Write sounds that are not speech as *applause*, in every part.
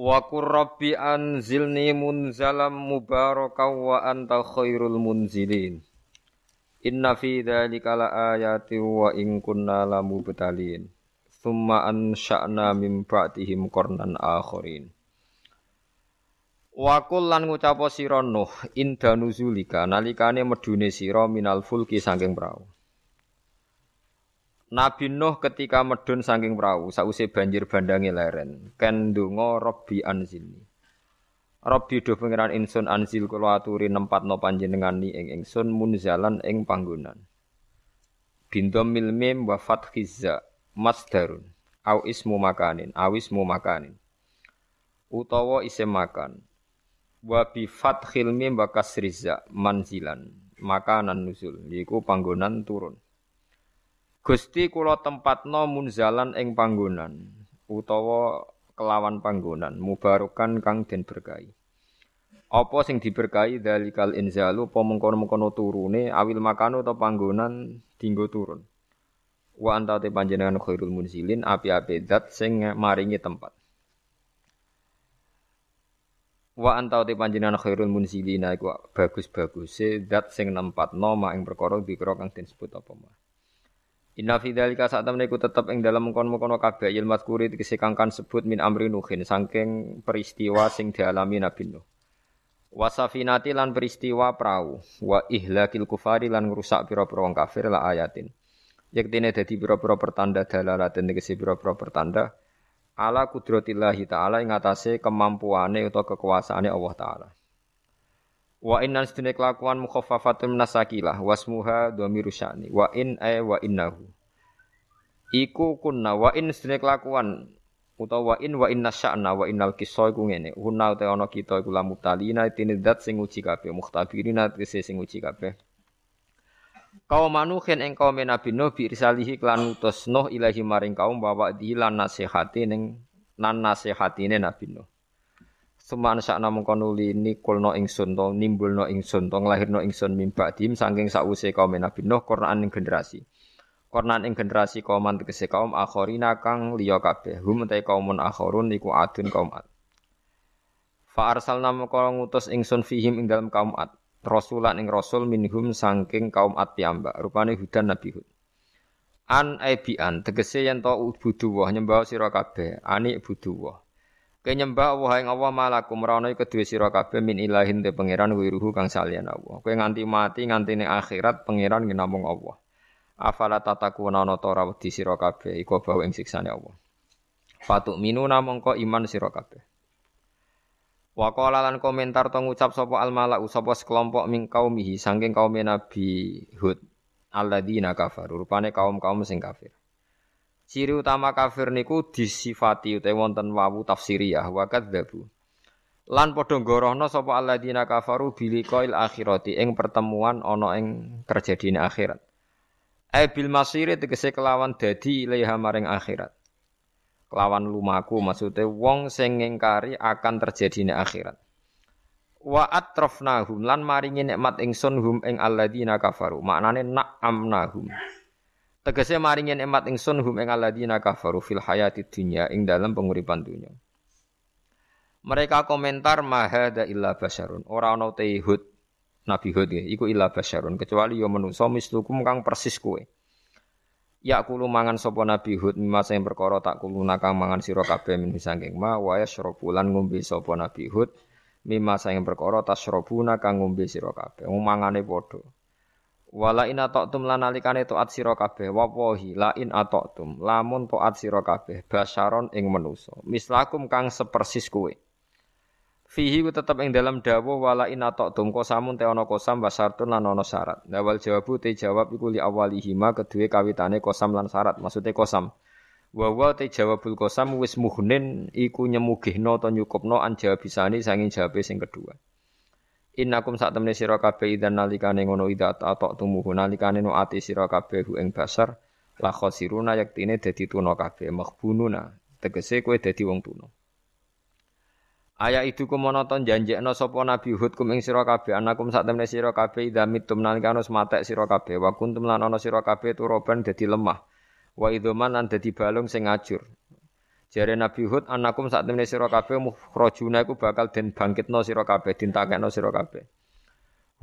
Wa qur rabbi anzilni munzalam mubarakaw wa anta khairul munzilin. Inna fi dzalika laayatin wa in kunna lamubtalin. Tsumma ansha'na min ba'dihim qarnan akharin. Wa qul lan ngucapa sira Nuh inda nuzulika nalikane medune sira minal fulki saking prau. Nabi Nuh ketika medun saking perahu sause banjir bandange leren ken donga Rabbi anzilni. Rabbi do pangeran insun anzil kula aturi nempatno panjenengani ing ingsun munzalan ing panggonan. Bindom mil mim wa fathizza masdarun au ismu makanin au ismu makanin. Utawa isim makan. Wa bi fathil mim wa kasriza manzilan makanan nuzul yiku panggonan turun. Gusti kula tempatno munzalan ing panggonan utawa kelawan panggonan mubarokan kang den berkahi. Apa sing diberkahi dalikal inzalu apa mengkono-mengkono turune awil makano atau panggonan dinggo turun. Wa anta te panjenengan khairul munzilin api-api zat sing maringi tempat. Wa anta te panjenengan khairul munzilina iku bagus-baguse zat sing nempatno mak ing perkara dikira kang den sebut apa mah. Inna fi dzalika saat temene iku tetep ing dalem mengkon-mengkono kabeh il mazkuri tegese kangkan sebut min amri nuhin saking peristiwa sing dialami Nabi Nuh. Wasafinati lan peristiwa perahu wa ihlakil kufari lan ngrusak pira-pira wong kafir la ayatin. Yektine dadi pira-pira pertanda dalalaten tegese pira-pira pertanda ala kudratillahi taala ing atase kemampuane utawa kekuasaane Allah taala. Wa innan sedene kelakuan mukhaffafatun nasakilah wasmuha dhamiru sya'ni wa in ay wa innahu. Iku kunna wa in sedene kelakuan utawa wa in wa inna sya'na wa innal kisah iku ngene. Hunna te ana kita iku lamu talina tine zat sing uji kabeh mukhtabirina tegese sing uji kabeh. Kaum manuhin ing kaum Nabi Nuh bi risalihi klan utus Nuh ilahi maring kaum bawa di lan nasihati ning nan nasihatine Nabi Nuh. Suman sakna mengko nuli nikulno ingsun to nimbulno ingsun to nglahirno ingsun mimba dim saking sause kaum Nabi Nuh Quran ing generasi. Quran ing generasi kaum tegese kaum akhirina kang liya kabeh. Hum te kaumun akhirun iku adun kaum ad. Fa arsalna mengko ngutus ingsun fihim ing dalam kaum ad. Rasulan ing rasul minhum saking kaum ad piyambak. Rupane hudan Nabi Hud. An aibian tegese yen to buduwah nyembah sira kabeh. Ani Kenyembah Allah ing Allah malakum rono kedue sira kabeh min ilahin te pangeran wiruhu kang salian Allah. Kowe nganti mati nganti ning akhirat pangeran ki Allah. Afala tatakuna ana ta ora wedi sira kabeh iku bau ing siksane Allah. Fatuk minu namung iman sira kabeh. Wa lan komentar to ngucap sapa al malau sapa sekelompok ming kaumihi saking kaum Nabi Hud alladzina kafaru rupane kaum-kaum sing kafir. Ciri utama kafir niku disifati utawa wonten wawu tafsiriyah wa kadzabu. Lan padha gorohna sapa alladzina kafaru biliqail akhirati ing pertemuan ana ing terjadine akhirat. Ai bil masiri tegese kelawan dadi ilaiha maring akhirat. Kelawan lumaku maksude wong sing ngingkari akan terjadine akhirat. Wa atrafnahum lan maringi nikmat ingsun hum ing alladzina kafaru. Maknane na'amnahum. Tegese maringi nikmat ingsun hum ing alladzina kafaru fil hayati dunya ing dalam penguripan dunya. Mereka komentar mahada illa basyarun. Ora ana te Hud Nabi Hud ya, iku illa basyarun kecuali yo menungso mislukum kang persis kowe. Ya kulo mangan sapa Nabi Hud mimma sing perkara tak kulo nakang mangan sira kabeh min saking ma wa yasyrabu lan ngombe Nabi Hud mimma sing perkara tasyrabuna kang ngombe sira kabeh. Mangane. Wala in atoktum lan nalikane taat sira kabeh. Wawahi la in atoktum. Lamun taat sira kabeh basyaron ing manusa mislakum kang sepersis kowe Fihi ku tetep ing dalam dawuh wala in atoktum kosamun te ana kosam basartun lan ana syarat. Dawal jawabu te jawab iku li awalihima kedue kawitane kosam lan syarat. Maksude kosam. Wa wa te jawabul qasam wis muhnin iku nyemugihno to nyukupno an jawabisani sanging jawabe sing kedua. Innakum sak temne sira kabeh idan nalikane ngono ida atok tumuhu nalikane no ati sira kabeh ing basar la khosiruna yaktine dadi tuna kabeh maghbununa tegese kowe dadi wong tuna. Ayat itu kumonoton janjekno sapa Nabi Hud kum ing sira kabeh anakum sak temne sira kabeh idza mitum nalikane matek sira kabeh wa kuntum lan ana sira kabeh turoban dadi lemah wa idzoman lan dadi balung sing. Jare Nabi Hud anakum sak temene sira kabeh mukhrajuna iku bakal den bangkitno sira kabeh, dintakekno sira kabeh.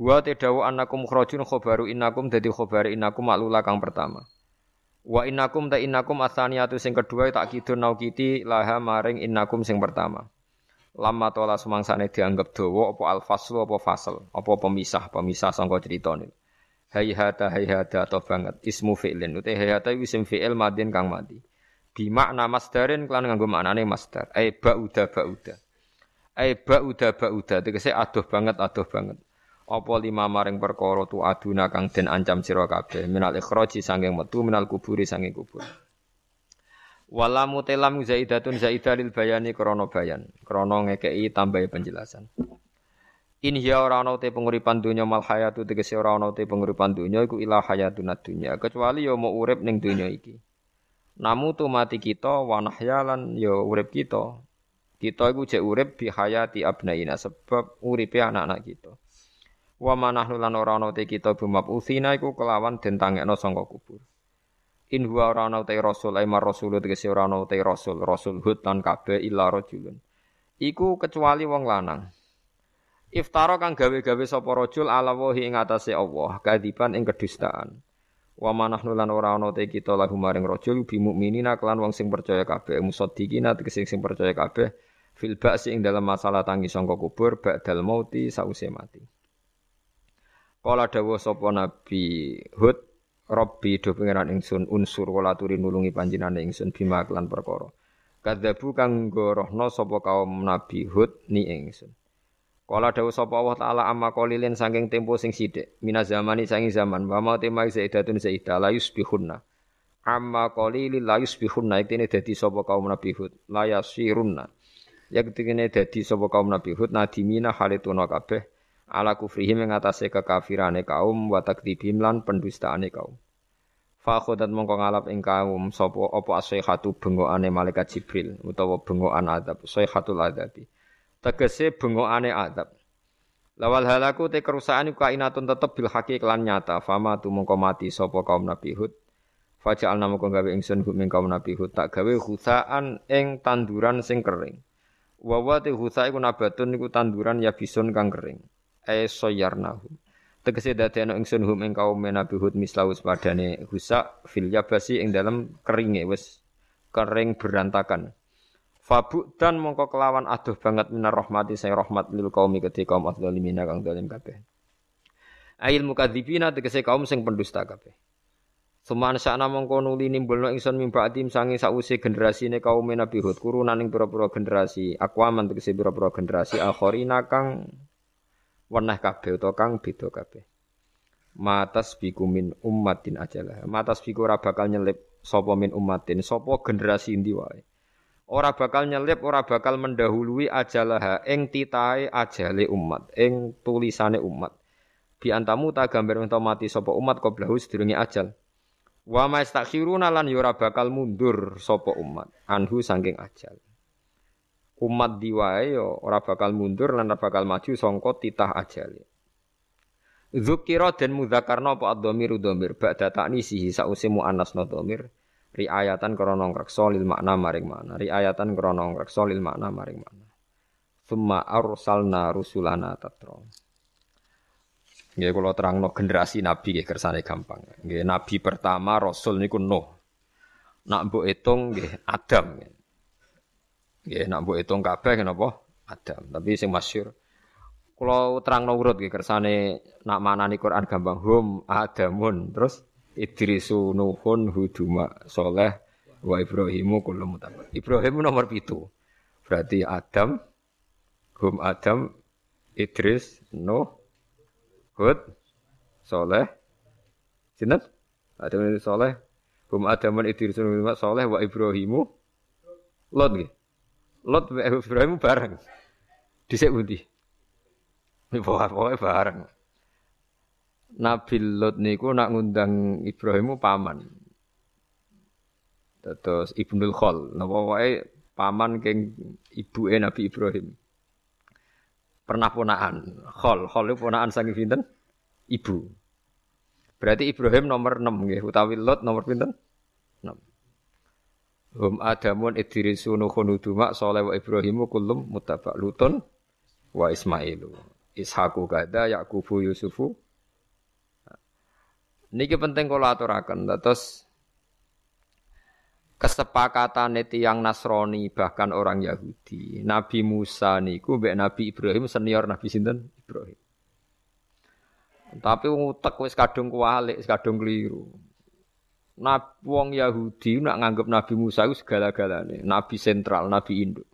Wa tedawu anakum mukhrajun khobaru inakum dadi khobar inakum maklula kang pertama. Wa inakum ta inakum asaniatu sing kedua tak kidun naukiti laha maring inakum sing pertama. Lama tola sumangsane dianggap dawa apa al-faslu apa fasal, apa pemisah, pemisah sangka crita niku hayhata hayhata atau banget ismu fi'lin utai hayhata isim fi'il madin kang mati bi makna masdarin kelan nganggo maknane masdar. Ai ba'uda ba'uda. Ai ba'uda ba'uda. Tegese adoh banget adoh banget. Apa lima maring perkara tu aduna kang den ancam sira kabeh? Minal ikhraji sanging metu minal kuburi sanging kubur. Wala mutelam zaidatun zaidalil bayani krana bayan. Krana ngekeki tambahi penjelasan. In hiya ora ana te penguripan donya mal hayatu tegese ora ana te penguripan donya iku ilah hayatun dunya. Kecuali ya mau urip ning donya iki. Namu tu mati kita wa nahyalan ya urip kita. Kita iku jek urip bi hayati abnaina sebab uripe anak-anak kita. Wa manahnu lan ora ana te kita bumab usina iku kelawan den tangekno sangka kubur. In huwa ora ana te rasul ai mar rasul tegese ora ana te rasul rasul hud lan kabeh illa rajulun. Iku kecuali wong lanang. Iftara kang gawe-gawe sapa rajul ala wahi ing atase Allah, kadiban ing kedustaan. Wa manahnu lan ora ana te kita lahu maring rajul bi mukminina kelan wong sing percaya kabeh, musaddiqina tegese sing percaya kabeh fil ba'si ing dalam masalah tangi sangka kubur ba'dal mauti sause mati. Kala dawuh sapa Nabi Hud, Rabbi do pangeran ingsun unsur wala turi nulungi panjenengan ingsun bima kelan perkara. Kadzabu kang gorohno sapa kaum Nabi Hud ni ingsun. Kala dawuh sapa Allah taala amma qalilin saking tempo sing sithik. Mina zamani saking zaman. Wa ma tema zaidatun zaidah la yusbihunna. Amma qalilin la yusbihunna iktene dadi sapa kaum Nabi Hud. La yasirunna yaktene dadi sapa kaum Nabi Hud. Nadimina halituna kabeh ala kufrihim ing atase kekafirane kaum wa takdibim lan pendustaane kaum. Fa khodat mongko ngalap ing kaum sapa apa asihatu bengokane malaikat Jibril utawa bengokan adab sayhatul adabi tegese bengokane adab. Lawal halaku te kerusakan iku kainatun tetep bil haqi kelan nyata. Fama tu mongko mati sapa kaum Nabi Hud. Faja'al namo gawe ingsun hum kaum Nabi Hud tak gawe husaan ing tanduran sing kering. Wa wa te husa iku nabatun iku tanduran ya bisun kang kering. E soyarnahum. Tegese dadekno ingsun hum ing kaum Nabi Hud mislaus padane husa fil yabasi ing dalam keringe wis kering berantakan. Fabuk dan mongko kelawan aduh banget minar rahmati saya rahmat lil kaumi ketika kaum adzalimina kang zalim kabeh. Ail mukadzibina tegese kaum sing pendusta kabeh. Suman sakna mongko nuli nimbulno ingsun mimba adim sangi sause generasine kaum Nabi Hud kurunan ing pira-pira generasi akwaman tegese pira-pira generasi akhirina kang weneh kabeh utawa kang beda kabeh. Matas biku min ummatin ajalah. Matas biku ora bakal nyelip sapa min ummatin sapa generasi ndi wae ora bakal nyelip, ora bakal mendahului ajalah ing titahe ajale umat, ing tulisane umat. Bi antamu ta gambar ento mati sapa umat qoblahu sedurunge ajal. Wa mastakhiruna lan ora bakal mundur sapa umat anhu saking ajal. Umat diwae yo ora bakal mundur lan ora bakal maju sangka titah ajale. Zukira dan mudzakarna apa ad-dhamir dhamir ba'da ta'nisihi sause muannasna dhamir riayatan krana ngreksa lil makna maring makna riayatan krana ngreksa lil makna maring makna summa arsalna rusulana tatra Nggih kula terangno generasi nabi nggih kersane gampang. Nggih nabi pertama rasul niku Nuh. Nak mbok hitung nggih Adam. Nggih nak mbok hitung kabeh napa Adam. Tapi sing masyhur kula terangno urut nggih kersane nak manani Quran gampang hum Adamun terus Idrisu Nuhun Huduma Soleh wa Ibrahimu kullu mutabar. Ibrahim nomor pitu. Berarti Adam, Hum Adam, Idris, Nuh, Hud, Soleh, Sinten? Adam ini Soleh, Hum adaman idrisun soleh wa Ibrahimu Lot nggih. Lot wa Ibrahim bareng. Dhisik pundi? Pokoke bareng. Nabi Lot niku nak ngundang Ibrahimu paman. Terus Ibnul Khol, napa wae paman keng ibuke Nabi Ibrahim. Pernah ponaan, Khol, Khol ponaan saking pinten? Ibu. Berarti Ibrahim nomor 6 nggih, utawi Lot nomor pinten? 6. Hum Adamun Idrisu Nuhun Uduma Saleh wa Ibrahimu kullum mutabak Lutun wa Ismailu. Ishaku kada Yakubu Yusufu. Niki penting kula aturaken. Terus kesepakatan tiang Nasrani bahkan orang Yahudi. Nabi Musa niku mbek Nabi Ibrahim senior Nabi sinten? Ibrahim. Tapi wong utek wis kadung kualik, kadung keliru. Nabi wong Yahudi nak nganggep Nabi Musa itu segala-galane, nabi sentral, nabi induk.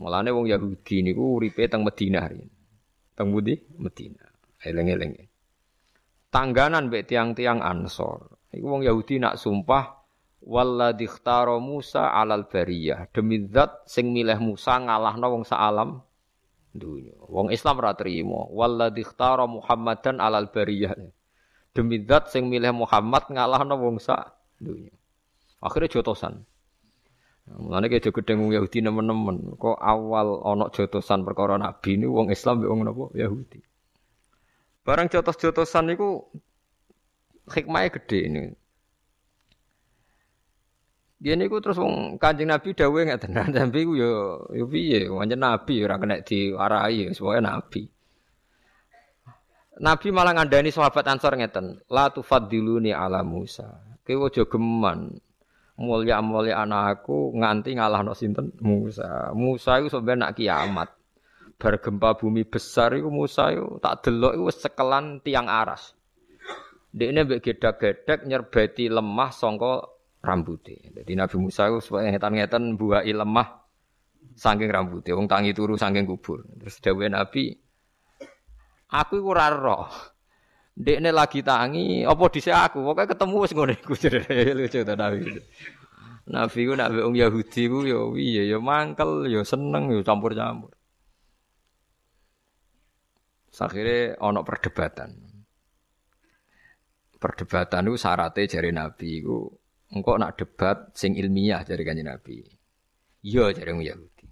Mulane wong Yahudi niku uripe teng Madinah. Teng Budi Madinah. Eleng-eleng. Tangganan mbek tiang-tiang Ansor. Iku wong Yahudi nak sumpah walladzi Musa alal bariyah. Demi zat sing milih Musa ngalahno wong alam dunya. Wong Islam ora trimo. Walladzi Muhammadan alal bariyah. Demi zat sing milih Muhammad ngalahno wong sak dunya. Akhirnya jotosan. Mulane kayak jogo gedeng wong Yahudi nemen-nemen. Kok awal ana jotosan perkara nabi ini wong Islam mbek wong napa Yahudi. Barang jotos-jotosan niku hikmahnya gede ini. Dia niku terus wong Kanjeng Nabi dawuh ngeten. Nabi *laughs* ku yo yo piye? Wancen Nabi ora kena diwarai, sebagai Nabi. Nabi malah ngandani sahabat Ansor ngeten, la tufaddiluni ala Musa. Kowe aja geman mulya-mulya anakku nganti ngalahno sinten Musa. Musa iku sampeyan nak kiamat. Bar gempa bumi besar iku Musa iku tak delok iku sekelan tiang aras. Dekne mbek gedak-gedek nyerbeti lemah sangka rambutnya. Jadi Nabi Musa itu supaya ngetan-ngetan buah lemah saking rambutnya. Wong tangi turu saking kubur. Terus dawe Nabi, aku iku ora roh. Dekne lagi tangi, apa dhisik aku? Pokoke ketemu wis ngene iku *laughs* lucu ta Nabi. Nabi ku nak wong Yahudi ku ya piye ya mangkel ya seneng ya campur-campur. Akhirnya ono perdebatan. Perdebatan itu syaratnya jari Nabi itu Engkau nak debat sing ilmiah dari kanjeng Nabi. Iya dari Yahudi.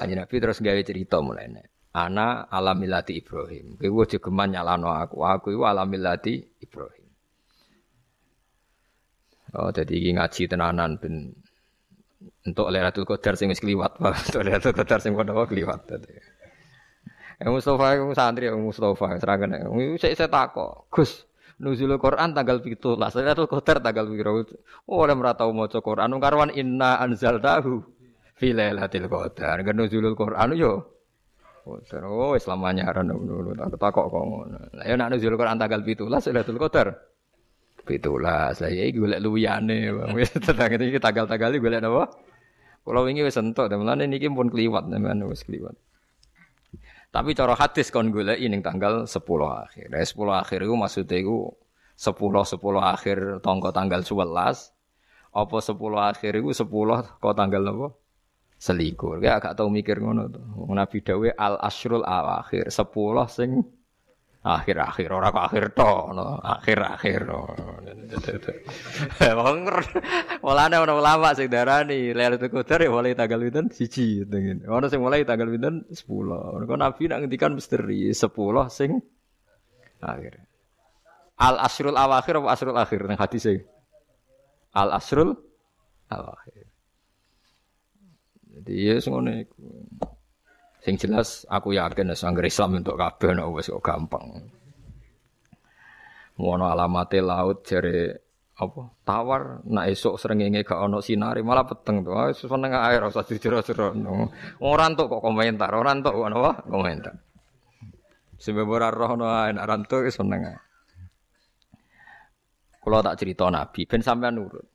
Kanjeng Nabi terus gawe cerita mulai Ana alamilati Ibrahim. Kowe geman nyalano aku. Aku iku alamilati Ibrahim. Oh, jadi iki ngaji tenanan ben untuk Lailatul Qadar sing wis kliwat, *laughs* Untuk Lailatul Qadar sing padha kliwat. Eh Mustafa iku santri Mustafa serangan. Saya saya takok, Gus, nuzulul Quran tanggal 17. Lailatul Qadar tanggal piro? Oh, ora ora tau maca Quran. Karwan inna anzaltahu fi lailatul qadar. Kan nuzulul Quran yo Oh, Islam anyaran dulu tak takok kok ngono. Lah ya nak nuzulul Quran tanggal 17 Lailatul Qadar. 17. Saya iki golek luyane, Bang. *laughs* Wis tetang iki tanggal-tanggal iki golek napa? Kalau wingi wis entuk, mulane niki pun kliwat sampean wis kliwat. Tapi cara hadis kon golek ning tanggal 10 akhir. Nah, 10 akhir iku maksude iku 10 10 akhir tangga tanggal 11. Apa 10 akhir iku 10 kok tanggal apa? Selikur. Kayak agak tau mikir ngono to. Nabi dawe al asrul akhir 10 sing akhir-akhir ora kok akhir to no. akhir-akhir *laughs* wong mulane ana ulama sing darani Lailatul Qadar ya mulai tanggal pinten? Siji ngene. Ono sing mulai tanggal pinten? 10 kok nabi nak ngendikan misteri 10 sing akhir. Al asrul awakhir apa asrul akhir nang hadis e al asrul awakhir. Jadi ya ngono iku Sing jelas aku yakin nek sangger Islam untuk kabeh nek wis kok gampang. Ngono alamate laut jare apa tawar nak esuk srengenge gak ono sinari malah peteng to. Wis seneng air ora usah dijero-jero. Ora entuk kok komentar, ora entuk apa komentar. Sebab ora roh nek rantuk seneng ae. Kula tak cerita Nabi ben sampean nurut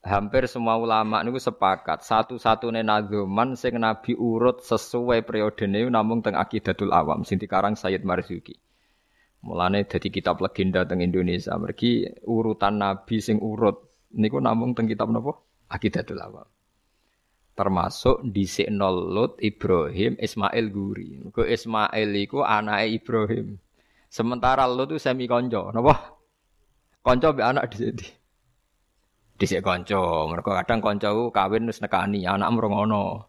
hampir semua ulama niku sepakat satu-satunya nazuman sing Nabi urut sesuai periode ini namun teng akidatul awam sing dikarang Sayyid Marzuki. Mulane dadi kitab legenda teng Indonesia. Mergi urutan nabi sing urut niku namung teng kitab napa? Aqidatul Awam. Termasuk di Lut Ibrahim Ismail Guri. Mergo Ismail iku anake Ibrahim. Sementara Lut itu semi konco, napa? Konco be anak sini. Dhisik konco, mergo kadang konco kawin wis nekani anak mrongono.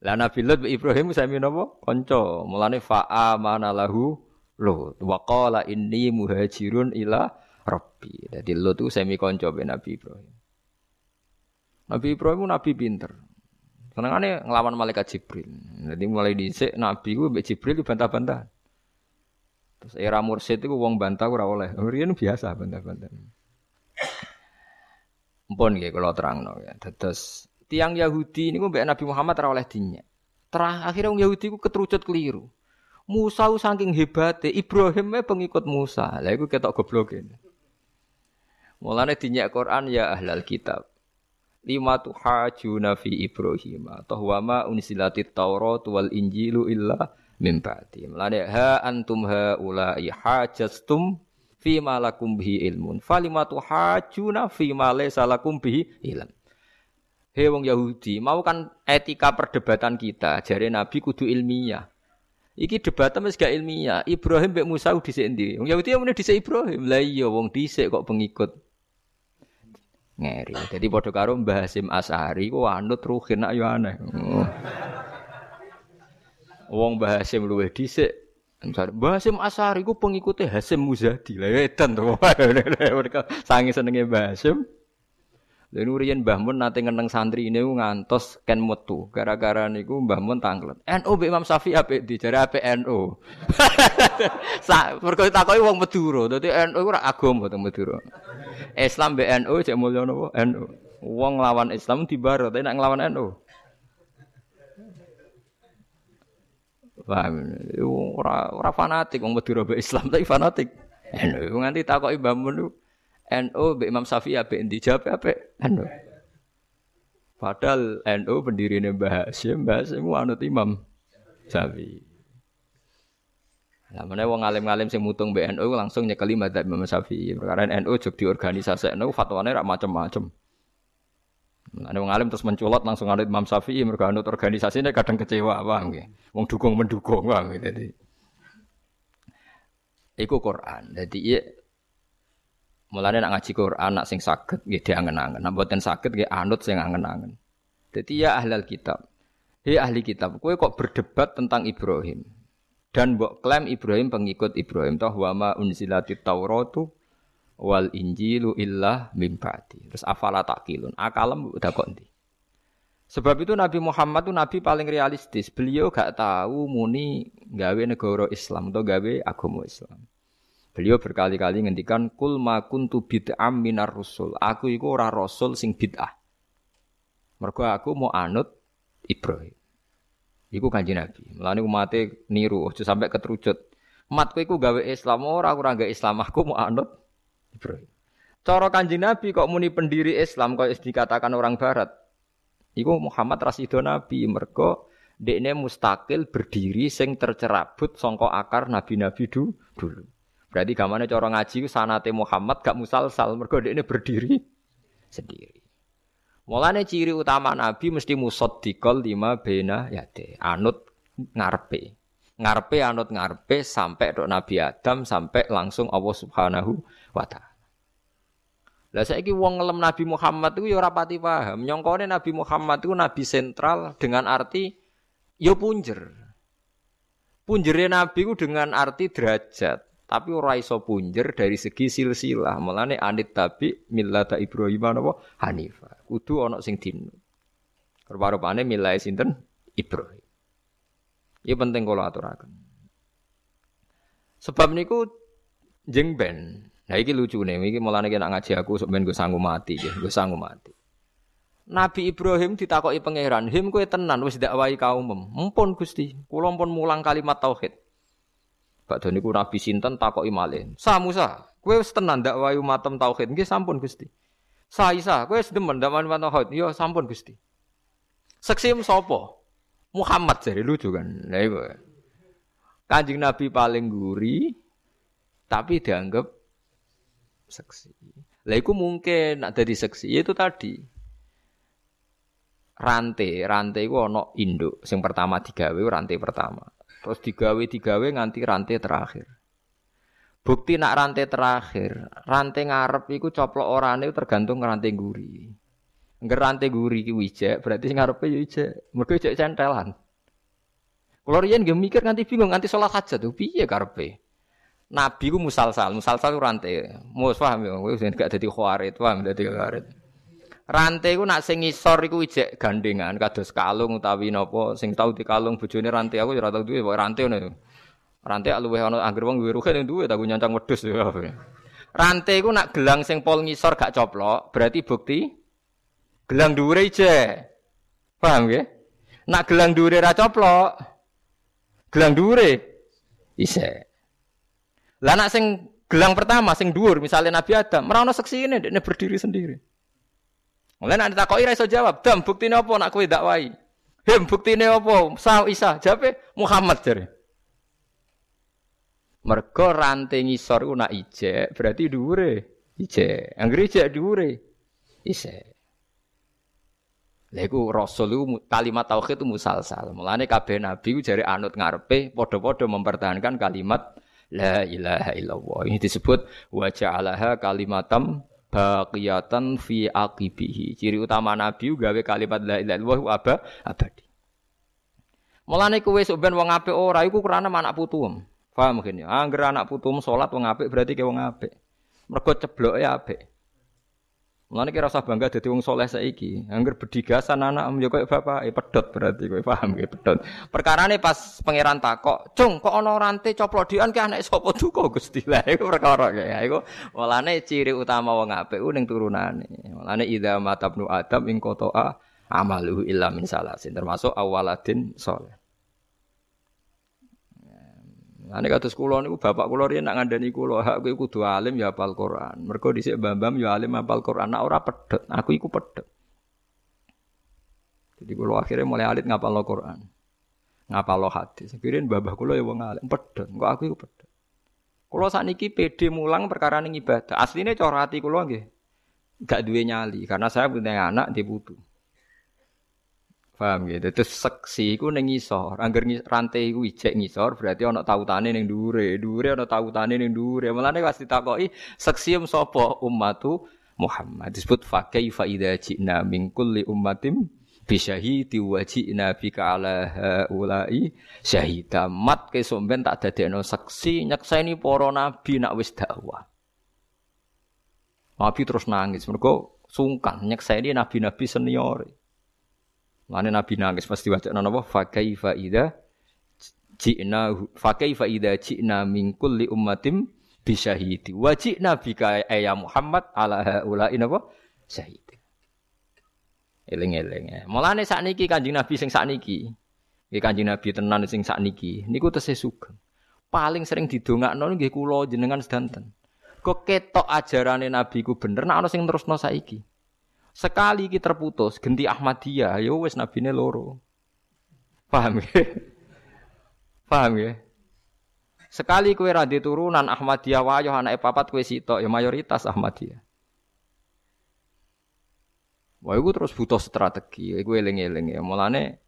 Lah Nabi Lut Ibrahim sami napa? Kanca. Mulane fa'a mana lahu Lut. Wa qala inni muhajirun ila rabbi. Dadi Lut itu sami kanca be Nabi Ibrahim. Nabi Ibrahim nabi pinter. Senengane nglawan malaikat Jibril. Jadi mulai dhisik nabi ku mbek Jibril bantah-bantah. Terus era mursid itu wong bantah ora oleh. Biasa bantah-bantah. Mpun nggih kula terangno ya. Dados tiang Yahudi ini mbek Nabi Muhammad ora oleh dinyak. Terah akhirnya orang Yahudi ku keterucut keliru. Musa saking hebatnya, Ibrahim pengikut Musa. Lah iku ketok gobloke. Mulane dinyak Quran ya ahlal kitab. Lima tuhajuna fi Ibrahim. Tahwama unsilatit Taurat wal Injilu illa min ba'di. Mulane ha antum ha ulai hajastum fi ma lakum bihi ilmun. Falima tuhajuna fi ma laysa lakum bihi ilm. Hei wong Yahudi, mau kan etika perdebatan kita, jari Nabi kudu ilmiah. Iki debatnya mesti gak ilmiah. Ibrahim mbek Musa dhisik endi? Wong Yahudi yang dhisik Ibrahim. Lah iya wong dhisik kok pengikut. Ngeri. Jadi padha karo Mbah Hasim Asari ku anut ruhin nak yo aneh. Oh. Wong Mbah Hasim luwih dhisik. Mbah Hasim Asari ku pengikutnya Hasim Muzadi. Lah edan to. *laughs* Mereka sangi senenge Mbah Hasim. Lha riyen Mbah Mun nate ngeneng santri ini ngantos ken metu. Gara-gara niku Mbah Mun tanglet. NU Mbak Imam Syafi'i apik di jare apik NU. *laughs* Sak mergo takoki wong Madura. Dadi NU ora agama teng Madura. Islam mbek NU cek mulya? NU. Wong lawan Islam dibaro, tapi nek nglawan NU. Paham? Ora ora fanatik wong Madura mbek Islam tapi fanatik. NU nganti takoki Mbah Mun NU Mbak Imam Syafi'i apa endi jawab apa NU. Padahal NU pendiri Mbah Hasyim, Mbah Hasyim anut Imam Syafi'i. Lah meneh wong alim-alim sing mutung mbek NU langsung nyekeli madzhab Imam Syafi'i. Perkara NU jog di organisasi NU fatwane rak macam-macam. Nah, wong alim terus menculot langsung anut Imam Syafi'i mergo anut organisasine kadang kecewa, paham nggih. Wong dukung mendukung, paham Dadi Iku Quran. Jadi iya Mulane nak ngaji Quran nak sing saged nggih diangen-angen. Nak mboten saged nggih anut sing angen-angen. Dadi ya ahlal kitab. Hei ahli kitab, kowe kok berdebat tentang Ibrahim. Dan mbok klaim Ibrahim pengikut Ibrahim toh wa ma unzilatit Tauratu wal Injilu illa mim Terus afala takilun. Akalem udah kok ndi? Sebab itu Nabi Muhammad itu nabi paling realistis. Beliau gak tahu muni gawe negara Islam atau gawe agama Islam. Beliau berkali-kali ngendikan kul ma kuntu bid'am minar rusul. Aku iku ora rasul sing bid'ah. Mergo aku mau anut Ibrahim. Iku kanji Nabi. Mulane umate niru aja sampai keterucut. Mat kowe iku gawe Islam ora ora gawe Islam aku mau anut Ibrahim. Cara kanji Nabi kok muni pendiri Islam kok dikatakan orang barat. Iku Muhammad rasido Nabi mergo dekne mustakil berdiri sing tercerabut songko akar nabi-nabi dulu. Berarti gamane cara ngaji sanate Muhammad gak musalsal mergo ini berdiri sendiri. Mulane ciri utama Nabi mesti musaddiqal lima bena yate, anut ngarepe. Ngarepe anut ngarepe sampai dok Nabi Adam sampai langsung Allah Subhanahu wa taala. Lah saiki wong ngelem Nabi Muhammad itu ya ora pati paham. Nyongkone Nabi Muhammad itu nabi sentral dengan arti ya punjer. Punjere Nabi ku dengan arti derajat. Tapi ora iso punjer dari segi silsilah. Mulane anit tabi millata Ibrahim napa Hanifa. Kudu ana sing dinut. Rupa-rupane milai sinten Ibrahim. Ini penting kalau aturaken. Sebab niku jeng ben. Nah iki lucu nih, iki mulane nak ngaji aku sok gue sanggup mati, gue sanggup mati. Nabi Ibrahim ditakoki pangeran, "Him kowe tenan wis dakwahi kaum Mumpun Gusti, kula pun mulang kalimat tauhid." Badhe niku Nabi sinten takoki malih. Sa Musa, kowe wis tenan ndak wayu matem tauhid? Nggih sampun Gusti. Sa Isa, kowe wis demen wani tauhid? Ya sampun Gusti. Seksim sapa? Muhammad jadi lucu kan. Iku. Kanjeng Nabi paling guri tapi dianggap seksi. Lah iku mungkin nak dadi seksi itu tadi. Rantai, rantai iku ana induk sing pertama digawe rantai pertama. Terus digawe digawe nganti rantai terakhir. Bukti nak rantai terakhir, rantai ngarep iku coplok orane tergantung rantai guri. Engger rantai guri ki wijek, berarti ngarepe yo ijek. Mergo ijek centelan. Kulo riyen nggih mikir nganti bingung nganti salat hajat piye karepe. Nabi ku musalsal, musalsal ku rantai. Mus paham ya, kowe gak dadi khawarit, paham dadi khawarit. Rantai ku nak sing ngisor iku ijek gandengan kados kalung utawi napa sing tau dikalung bojone rantai aku ya ora tau duwe rantai ngono. Rantai luweh ana anggere wong duwe rugen duwe tak nyancang wedhus ya. Rantai ku nak gelang sing pol ngisor gak coplok, berarti bukti gelang dhuwure ijek. Paham ya? Nak gelang dhuwure ra coplok, gelang dhuwure isek. Lah nak sing gelang pertama sing dhuwur misalnya Nabi Adam, ora ono seksine dekne berdiri sendiri. Mulai nak ditakoki ra iso jawab, "Dam, buktine apa nak dakwai?" "Hem, buktine apa?" "Sa Isa." Jawabe Muhammad jare. Mergo rantai ngisor nak ijek, berarti dhuwure ijek. Anggere ijek dhuwure isek. Lha rasul iku kalimat tauhid itu musalsal. Mulane kabeh nabi ku anut ngarepe padha-padha mempertahankan kalimat la ilaha illallah. Ini disebut wa ja'alaha kalimatam baqiyatan fi aqibihi. Ciri utama nabi gawe kalimat la ilaha illallah apa abadi. Mulane kowe sok ben wong apik ora iku krana anak putuem. Paham mungkin? Angger anak putum sholat wong apik berarti ke wong apik. Mergo cebloke apik. Mulane kira usah bangga dadi wong soleh saiki. Angger bedigasan anak yo koyo bapak, eh pedot berarti kowe paham ge pedot. Perkarane pas pangeran takok, "Cung, kok ana rantai coplok dian ke anak sapa duka Gusti?" Lah iku perkara ya iku. Mulane ciri utama wong apik ning turunane. Mulane idza matabnu adam ing qata'a amaluhu illa min salasin termasuk awaladin soleh. Ane kados kula niku bapak kula riyen nak ngandani kula, hak kowe kudu alim ya hafal Quran. Mergo dhisik Bambam ya alim hafal Quran, nak ora. Aku iku pedhot. Jadi kula akhirnya mulai alit ngapal Quran. Ngapal hadis. Kirin babah kula ya wong alim pedhot. Kok aku iku pedhot. Kula sakniki PD mulang perkara ning ibadah. Asline cara ati kula gak duwe nyali karena saya punya anak di putu. Paham gitu. Terus seksi iku ning ngisor. Angger rantai iku ijek ngisor berarti ana tautane ning dhuwure. Dhuwure ana tautane ning dhuwure. Mulane pas ditakoki seksi um sapa ummatu Muhammad. Disebut fa kaifa idza ji'na min kulli ummatin bi syahidi wa ji'na bika ala haula'i syahida. Mat ke somben tak dadekno seksi nyekseni para nabi nak wis dakwah. Nabi terus nangis mergo sungkan nyekseni nabi-nabi senior. Lane Nabi nangis pasti wajah napa fa kaifa idza ji'na fa kaifa idza ji'na min kulli ummatin bi syahidi wa ji'na bika ya Muhammad ala haula'i napa syahid. Eling-eling. Ya. Mulane sakniki Kanjeng Nabi sing sakniki. Nggih Kanjeng Nabi tenan sing sakniki niku tesih sugeng. Paling sering didongakno nggih kula jenengan sedanten. Kok ketok ajarane Nabi ku bener nek ana sing terusno saiki. Sekali kita terputus, genti Ahmadiyah, ya wes nabine loro. Paham ya? *laughs* Paham ya? Sekali kue radi turunan Ahmadiyah wayo anak papat kue sitok ya mayoritas Ahmadiyah. Wah, itu terus butuh strategi. Iku eling-eling ya. Mulane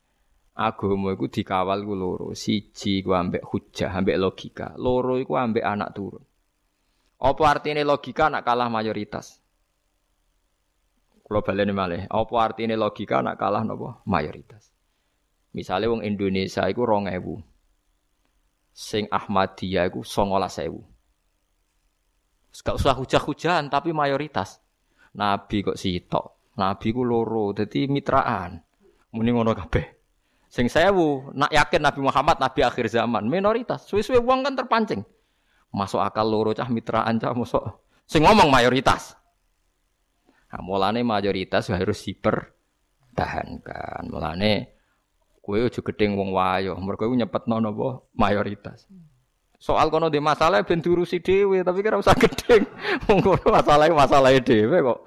agama iku dikawal ku loro. Siji ku ambek hujah, ambek logika. Loro iku ambek anak turun. Apa artinya logika nak kalah mayoritas? Kalau baleni malih, apa artinya logika nak kalah nopo mayoritas. Misalnya wong Indonesia iku ewu, Sing Ahmadiyah iku ewu. Gak usah hujah-hujahan tapi mayoritas. Nabi kok sitok. Nabi ku loro, jadi mitraan. Muni ngono kabeh. Sing sewu, nak yakin Nabi Muhammad Nabi akhir zaman, minoritas. Suwe-suwe wong kan terpancing. Masuk akal loro cah mitraan cah masuk. Sing ngomong mayoritas. Nah, mulane mayoritas harus dipertahankan. Mulane kue ojo gedeng wong wayo, mergo nyepetno napa mayoritas. Soal kono di masalah ben diurusi dhewe, tapi kira usah gedeng. *laughs* Wong kono masalah masalah dhewe kok.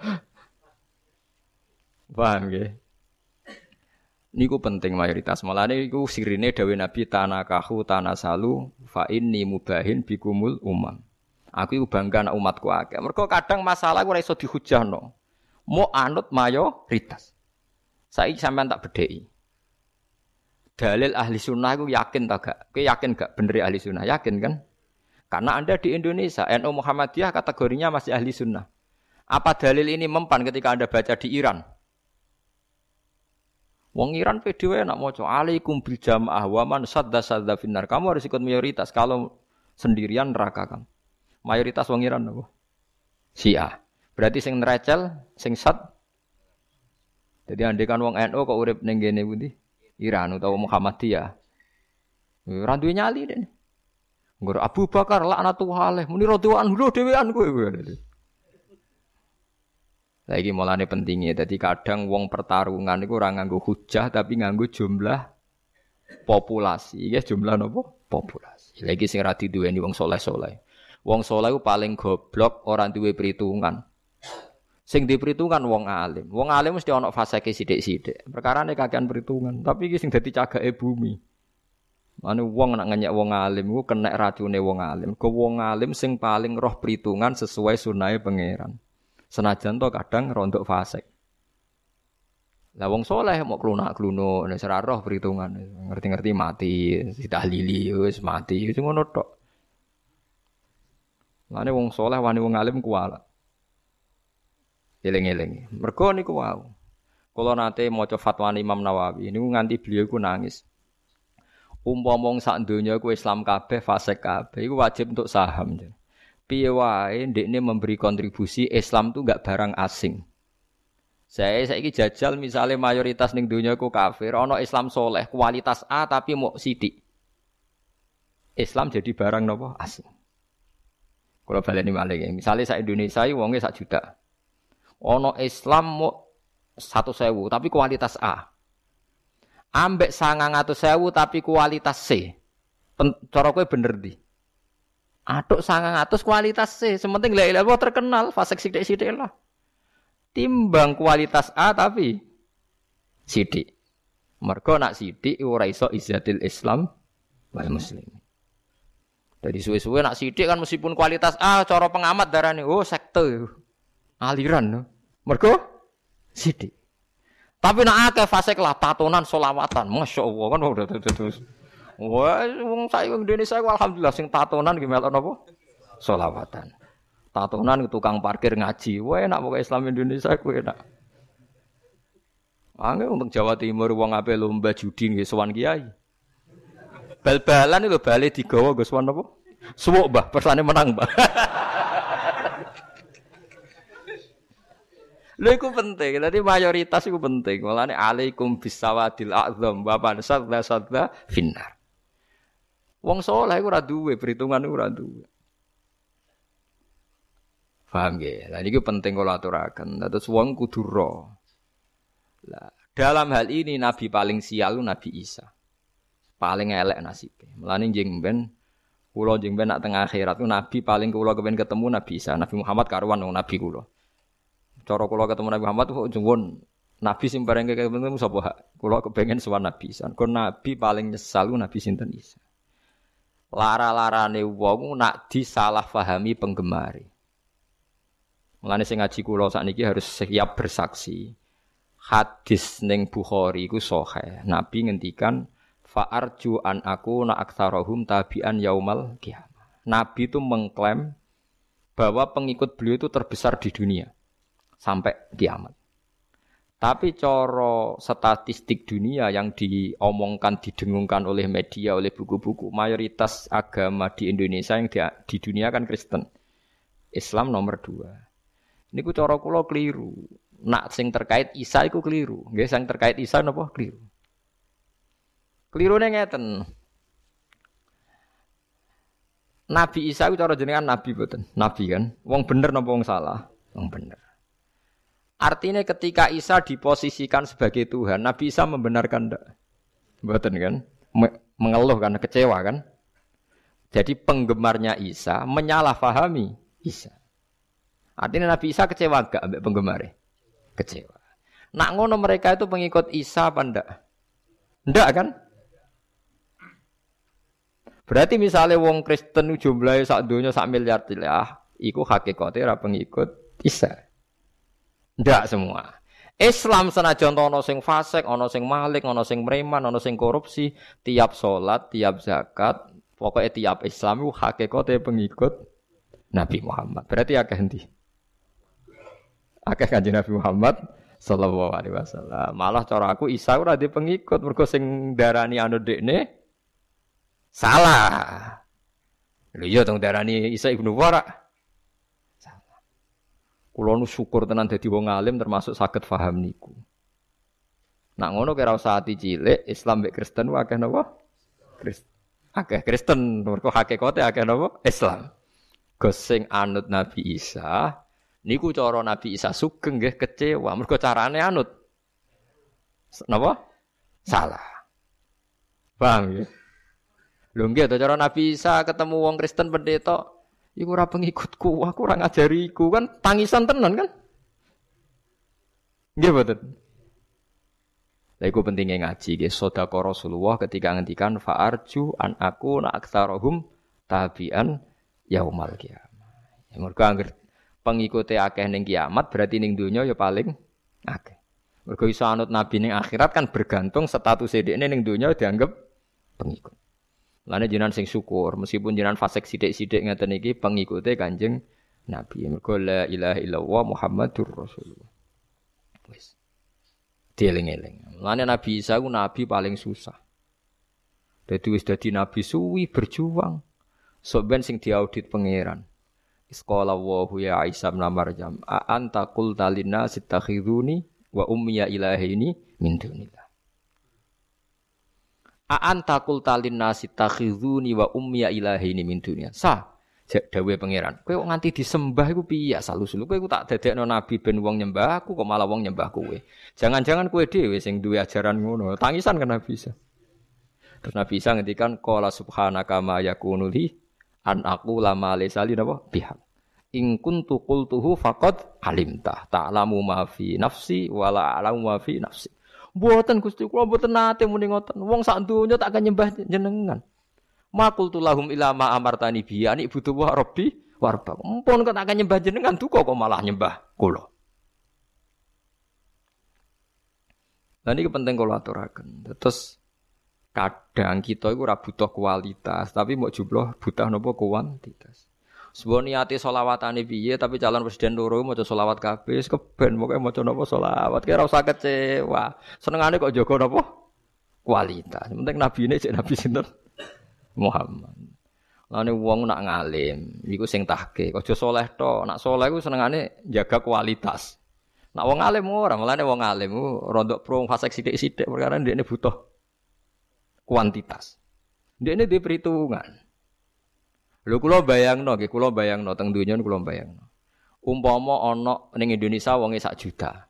Paham nggih? Niku penting mayoritas. Mulane iku sirine dawuh Nabi tanakahu tanasalu fa inni mubahin bikumul umam. Aku iku bangga anak umatku akeh. Mergo kadang masalah ora iso dihujahno. Mau anut mayoritas. Saiki sampean tak bedheki. Dalil ahli sunnah aku yakin tak gak? Kowe yakin gak bener ahli sunnah? Yakin kan? Karena Anda di Indonesia, NU Muhammadiyah kategorinya masih ahli sunnah. Apa dalil ini mempan ketika Anda baca di Iran? Wong Iran PDW nak mau alaikum bil jamaah wa sadda sadda finnar. Kamu harus ikut mayoritas. Kalau sendirian neraka kamu. Mayoritas wong Iran apa? Syiah. Berarti sing nerecel, sing sad. Jadi andai kan wong NU kok urip ning kene pundi? Iran utawa Muhammadiyah. Ora duwe nyali dene. Nggur Abu Bakar laknatullah alaih muni radhiyallahu anhu dhewean kowe. Lagi mulane pentingnya, jadi kadang wong pertarungan itu orang nganggo hujah tapi nganggo jumlah populasi, ya jumlah nopo populasi. Lagi sing rati dua ini wong soleh soleh. Wong soleh itu paling goblok orang duwe perhitungan. Sing di perhitungan wong alim. Wong alim mesti ono fase ke sidik sidik. Perkara ini kakean perhitungan. Tapi sing dadi cagake bumi. Mana wong nak ngenyak wong alim, ku kena racune wong alim. Ke wong alim sing paling roh perhitungan sesuai sunai pangeran. Senajan to kadang rontok fasik. Lah wong soleh mau klunak-kluno nek ora roh perhitungan. Ngerti-ngerti mati, ditahlili wis mati, wis ngono tok. Lane wong soleh wani wong alim kuwala. Eling-eling. Mergo niku wau. Kula nate maca fatwa Imam Nawawi niku nganti beliau ku nangis. Umpama wong sak donya ku Islam kabeh, fasik kabeh iku wajib untuk saham. Piye wae ndekne memberi kontribusi Islam tuh gak barang asing. Saya saiki jajal misalnya mayoritas ning dunia ku kafir, ono Islam soleh, kualitas A tapi mau sidik. Islam jadi barang nopo asing. Kalau baleni malih ya. Misalnya saya Indonesia wonge sak juta. Ono Islam mau satu sewu tapi kualitas A. Ambek sangang atau sewu tapi kualitas C. Kowe bener di. Atuk sangang atus kualitas C, sementing la ilaha terkenal, fasek sidik-sidik lah. Timbang kualitas A tapi sidik. Mergo nak sidik ora iso izzatil Islam wal muslim. Jadi suwe-suwe nak sidik kan meskipun kualitas A cara pengamat darane oh sekte aliran. Mergo sidik. Tapi nak akeh fasek lah tatonan solawatan, masya Allah kan udah terus. Wah, wong saya Indonesia alhamdulillah sing tatonan gimana nopo? Solawatan. Tatonan tukang parkir ngaji. Wah enak pokoknya Islam Indonesia ku enak. Angge untuk Jawa Timur wong ape lomba judi nggih sowan kiai. Bal-balan itu bali digawa nggo sowan apa? Suwuk, Mbah, persane menang, Mbah. *laughs* Lha iku penting, dadi mayoritas iku penting. Mulane alaikum bisawadil a'zam wa sadza sadza finnar. Wong soleh ora duwe perhitungan ora duwe. Paham nggih? Lah niki penting kula aturaken. Terus wong kudu ro. Lah dalam hal ini nabi paling sial Nabi Isa. Paling elek nasibnya. Mulane jeng ben kula jeng ben nak tengah akhirat nabi paling kula kepen ketemu Nabi Isa. Nabi Muhammad karuan nabi kula. Cara kula ketemu Nabi Muhammad kok jengwon Nabi sing bareng ketemu sapa? Kula kepengen sowan Nabi. Kok nabi paling nyesal Nabi sinten Isa lara-larane wong nak disalahpahami penggemari. Mulane sing ngaji kula sakniki harus siap bersaksi. Hadis ning Bukhari iku sahih. Nabi ngendikan fa'arju an aku na aktsarahum tabi'an yaumal kiamat. Nabi itu mengklaim bahwa pengikut beliau itu terbesar di dunia sampai kiamat. Tapi coro statistik dunia yang diomongkan, didengungkan oleh media, oleh buku-buku, mayoritas agama di Indonesia yang di, di dunia kan Kristen. Islam nomor dua. Ini ku coro kulo keliru. Nak sing terkait Isa iku keliru. Nggih sing terkait Isa napa keliru. Kelirune ngeten. Nabi Isa itu cara jenengan nabi boten. Nabi kan. Wong bener napa wong salah? Wong bener. Artinya ketika Isa diposisikan sebagai Tuhan, Nabi Isa membenarkan enggak? Betul kan? Mengeluh karena kecewa kan? Jadi penggemarnya Isa menyalahfahami Isa. Artinya Nabi Isa kecewa enggak ambek penggemarnya? Kecewa. Nak ngono mereka itu pengikut Isa apa enggak? Enggak kan? Berarti misalnya wong Kristen jumlahnya sak dunia sak miliar tilah, iku hakikatnya pengikut Isa. Ndak semua. Islam senajan ana sing fasik, ana sing malik, ana sing preman, ana sing korupsi, tiap salat, tiap zakat, pokoknya tiap Islam itu hakikatnya pengikut Nabi Muhammad. Berarti akeh endi? Akeh kanjeng Nabi Muhammad sallallahu alaihi wasallam. Malah cara aku Isa ora di pengikut mergo sing darani anu dekne salah. Lho iya tong darani Isa ibnu Wara. Kulo nu syukur tenan dadi wong alim termasuk saged paham niku. Nak ngono kira usah ati cilik Islam mek Kristen akeh napa? Kristen. Akeh Kristen mergo hakikate akeh napa? Islam. Gosing anut Nabi Isa niku cara Nabi Isa sugeng nggih kecewa mergo carane anut. Napa? Salah. Paham ya? Lho nggih cara Nabi Isa ketemu wong Kristen pendeta Iku ora pengikutku, aku ora ngajariku kan tangisan tenan kan? Nggih mboten. Lah iku pentingnya ngaji nggih sedekah Rasulullah ketika ngendikan fa'arju an aku na aktsarahum tabian yaumal kiamah. Ya mergo anggere pengikute akeh ning kiamat berarti ning donya ya paling akeh. Mergo iso anut nabi ning akhirat kan bergantung status dhekne ning donya dianggap pengikut. Lane jinan sing syukur, meskipun jinan fasik sidik-sidik ngeten iki pengikute Kanjeng Nabi. Mergo la ilaha illallah Muhammadur Rasulullah. Wis. Dieling-eling. Lane Nabi Isa ku nabi paling susah. Dadi wis dadi nabi suwi berjuang. Sok ben sing diaudit pangeran. Iskola wa ya Isa bin Maryam, a anta qulta linnas ittakhiduni wa ummiya ilahini min dunillah. Aan takul talin nasi takhizuni wa ummiya ilahi ini min dunia. Sah. Dawe pangeran. Kowe kok nganti disembah iku piye salu-sulu kowe tak dadekno nabi ben wong nyembah aku kok malah wong nyembah kowe. Jangan-jangan kowe dhewe sing duwe ajaran ngono. Tangisan kan Nabi. Terus Nabi Isa ngendikan qala subhanaka ma yakunu an aku lama lesali napa pihak. In kuntu qultuhu faqad alimta ta'lamu ma fi nafsi wala a'lamu ma nafsi. Mboten Gusti kula mboten nate muni ngoten. Wong sak tak akan nyembah jenengan. Makul tulahum ila ma amartani bi ani butuh wa rabbi warba. Mumpun kok tak akan nyembah jenengan duka kok malah nyembah kula. Nah ini penting kalau aturakan. Terus kadang kita itu butuh kualitas, tapi mau jumlah butuh nopo kuantitas. Sebuah niati solawatane piye tapi calon presiden loro mau solawat kabeh keben mau maca napa solawat kira usah kecewa. Senengane kok jaga napa kualitas. Penting nabi ini cek nabi sinten Muhammad. Lane wong nak ngalim iku sing tahke. Aja soleh to. Nak soleh iku senengane jaga kualitas. Nak wong alim ora, mulane wong alim rondok pro fasek sithik-sithik perkara ndekne butuh kuantitas. Ndekne di perhitungan. Lho kula bayangno nggih, kula bayangno teng donya kula bayangno. Umpama ana ning Indonesia wonge sak juta.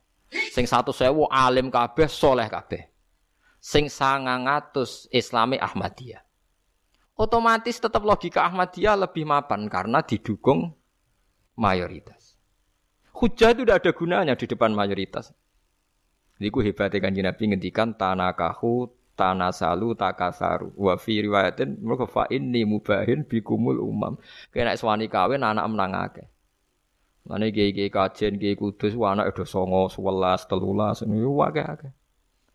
Sing 100.000 alim kabeh, soleh kabeh. Sing 900 Islami Ahmadiyah. Otomatis tetap logika Ahmadiyah lebih mapan karena didukung mayoritas. Hujah itu tidak ada gunanya di depan mayoritas. Iku hebatnya kanji Nabi ngendikan tanakahu tanasalu takasaru. Wa fi riwayatin mergo fa inni mubahin bikumul umam. Kena swani kawin anak menang akeh. Mane gege kajen gege kudus anak do songo 11 13 niku akeh akeh.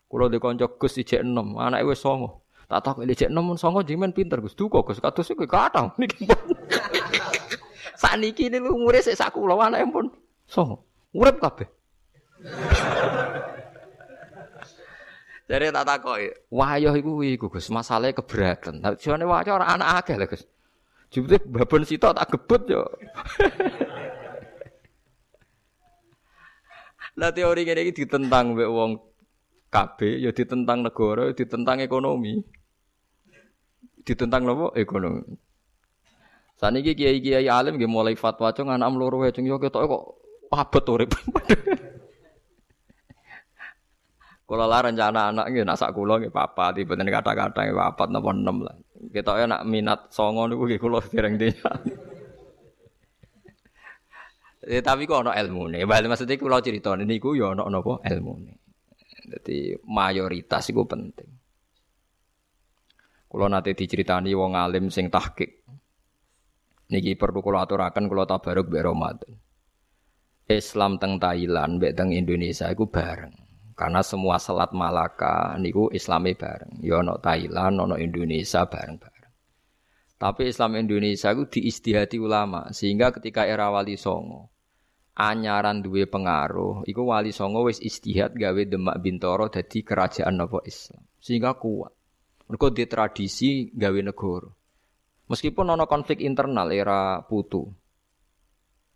Kulo di kanca Gus ijek 6 anake wis songo. Tak tak ijek 6 songo jimen pinter Gus. Duka Gus. Kados iku *laughs* kathah niki Sakniki niku umure sik sak kula anake pun songo. Urip kabeh Jadi tak takoki, wayoh iku iku Gus, masalahe keberatan. Tapi jane wayoh ora anak akeh lho Gus. Jebule babon sitok tak gebut yo. *laughs* Lah teori ngene iki ditentang mbek wong KB, ya ditentang negara, ya ditentang ekonomi. Ditentang nopo? Ekonomi. Saniki kiai-kiai alim nggih mulai fatwa cung anak loro wae cung yo ketok kok abot urip. *laughs* Kalau lah rencana anak nggih nak sak kula nggih papat, tiba-tiba kata-kata nggih papat napa enam lah. Kita nak minat songo niku nggih kula dereng dinya. Ya, *laughs* tapi kok ana ilmune. Bali maksudnya kula critane niku ya ana napa ilmune. Jadi mayoritas itu penting. Kula nate diceritani wong alim sing tahqiq. Niki perlu kula aturaken kula tabaruk mbek Ramadan. Islam teng Thailand mbek teng Indonesia iku bareng. Karena semua selat Malaka niku Islame bareng. Ya ono Thailand, ono Indonesia bareng-bareng. Tapi Islam Indonesia itu diistihati ulama sehingga ketika era Wali Songo anyaran duwe pengaruh iku Wali Songo wis istihad gawe Demak Bintoro dadi kerajaan nopo Islam sehingga kuat. Mereka di tradisi gawe negara. Meskipun ono konflik internal era Putu.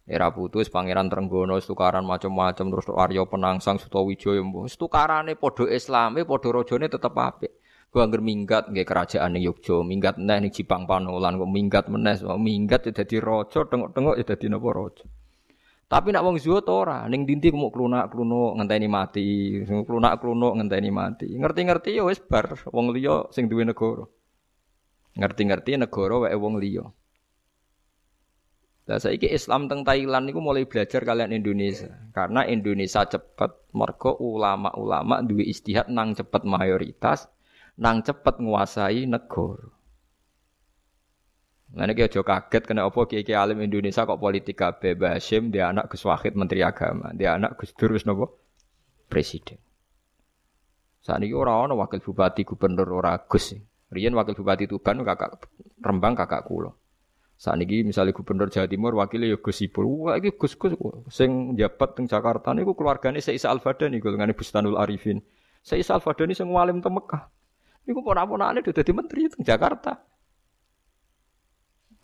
Era Putu pangeran Trenggono tukaran macam-macam terus Aryo Penangsang Sutawijaya wis tukarane padha Islame padha rajane tetep apik. Ku angger minggat nggih kerajaan ning Yogya, minggat neh ning Jipang Panolan kok minggat meneh, minggat ya dadi raja, tengok-tengok ya dadi napa raja. Tapi nak wong zuhud ora, ning dinti mau klunak-klunuk ngenteni mati, klunak-klunuk ngenteni mati. Ngerti-ngerti ya wis bar wong liya sing duwe negara. Ngerti-ngerti negara wae wong liya. Lah saiki Islam teng Thailand niku mulai belajar kalian Indonesia. Karena Indonesia cepet mergo ulama-ulama duwe istihad nang cepet mayoritas, nang cepet nguasai negara. Nah ini aja kaget kena apa kiai alim Indonesia kok politik kabeh Basim dia anak Gus Wahid Menteri Agama, dia anak Gus Dur nopo presiden. Saat ini orang orang wakil bupati gubernur ora Gus. Rian wakil bupati Tuban kakak Rembang kakak kulo. Saat ini misalnya gubernur Jawa Timur wakilnya ya Gus Ipul. Wah ini Gus Gus sing jabat teng Jakarta niku keluargane Isa Al Fadani niku dengan Bustanul Arifin. Isa Al Fadani sing walim teng Mekah. Niku ponak-ponakane udah dadi menteri teng Jakarta.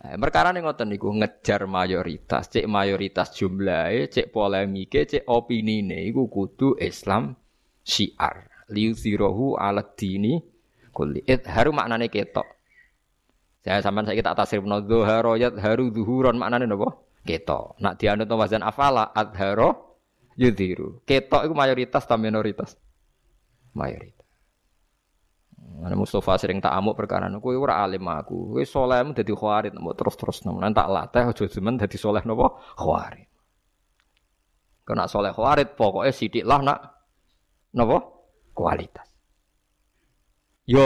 Eh, perkara nih ngoten niku ngejar mayoritas, cek mayoritas jumlahnya, cek polemike, cek opini nih, iku kudu Islam syiar. Liuzirohu alat dini kulli. haru maknane ketok. Saya sampean saya kita tasrif no royat haru duhuron maknane napa? Ketok. Nak dianut wazan afala adharo yudhiru. Ketok itu mayoritas atau minoritas? Mayoritas. Ana Mustafa sering tak amuk perkara kowe ora alim aku. Kowe salehmu dadi khawarit mbok terus-terus nemen tak latih aja jemen dadi saleh napa khawarit. Kena saleh khawarit pokoke sithik lah nak napa kualitas. Yo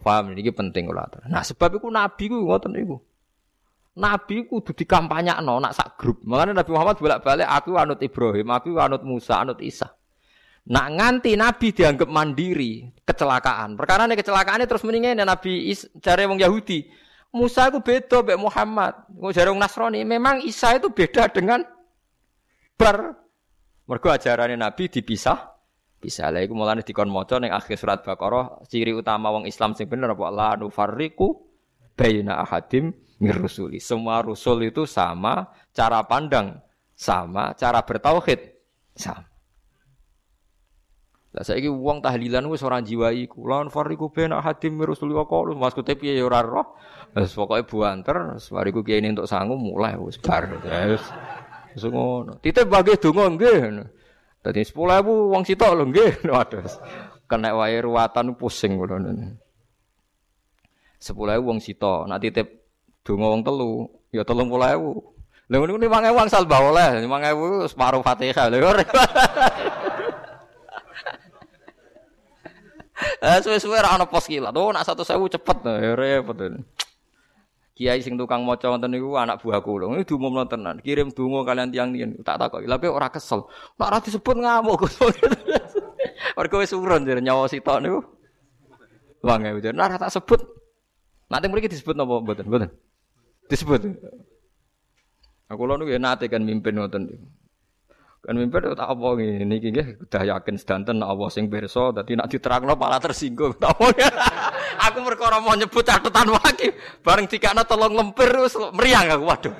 paham iki penting kula Nah sebab iku nabi ku ngoten iku. Nabi ku kudu dikampanyakno nak sak grup. Makanya Nabi Muhammad bolak-balik aku anut Ibrahim, aku anut Musa, anut Isa. Nak nganti Nabi dianggap mandiri, kecelakaan. Perkara ini kecelakaan terus mendingin Nabi Is, cari wong Yahudi. Musa itu beda mbek Muhammad. Wong jare wong Nasrani, memang Isa itu beda dengan bar. Mergo ajarannya Nabi dipisah. Bisa lah iku mulane dikon maca ning akhir surat Baqarah, ciri utama wong Islam sing bener apa la nufarriqu baina ahadim mirrusuli. Semua rusul itu sama, cara pandang sama, cara bertauhid sama. Lah saiki wong tahlilan wis ora jiwai iku. Lan fariku ben hadim Rasulullah kok maksude piye ya ora roh. Wis pokoke buanter, bariku kiai entuk sangu mulai wis bar. Wis wis ngono. Titip bagi donga nggih. Dadi 10.000 wong sitok lho nggih. *laughs* Waduh. Kena wae ruwatan pusing kula. 10.000 wong sitok, nak titip donga wong telu ya 30.000. Lha ngono ni 5.000 wong salba oleh, 5.000 separuh Fatihah. Lha *laughs* Eh suwe-suwe ora ana pos kilat. Oh nak 1000 cepet ya repot. Kiai sing tukang maca wonten niku anak buah kula. Ini diumumno tenan. Kirim donga kalian tiang niyen. Tak takoki. Lha ora kesel. Nek ora disebut ngamuk. *laughs* Mergo wis urun jare nyawa sitok niku. Wange ujar. Nek tak sebut. Nanti mriki disebut napa mboten? Mboten. Disebut. Aku lho niku ya nate kan mimpin ngoten niku. Kan mimpi tak apa ngene iki nggih udah yakin sedanten Allah sing pirsa dadi nak diterangno malah tersinggung. *laughs* aku perkara mau nyebut catatan wae bareng dikakno tolong lempir wis meriang aku waduh.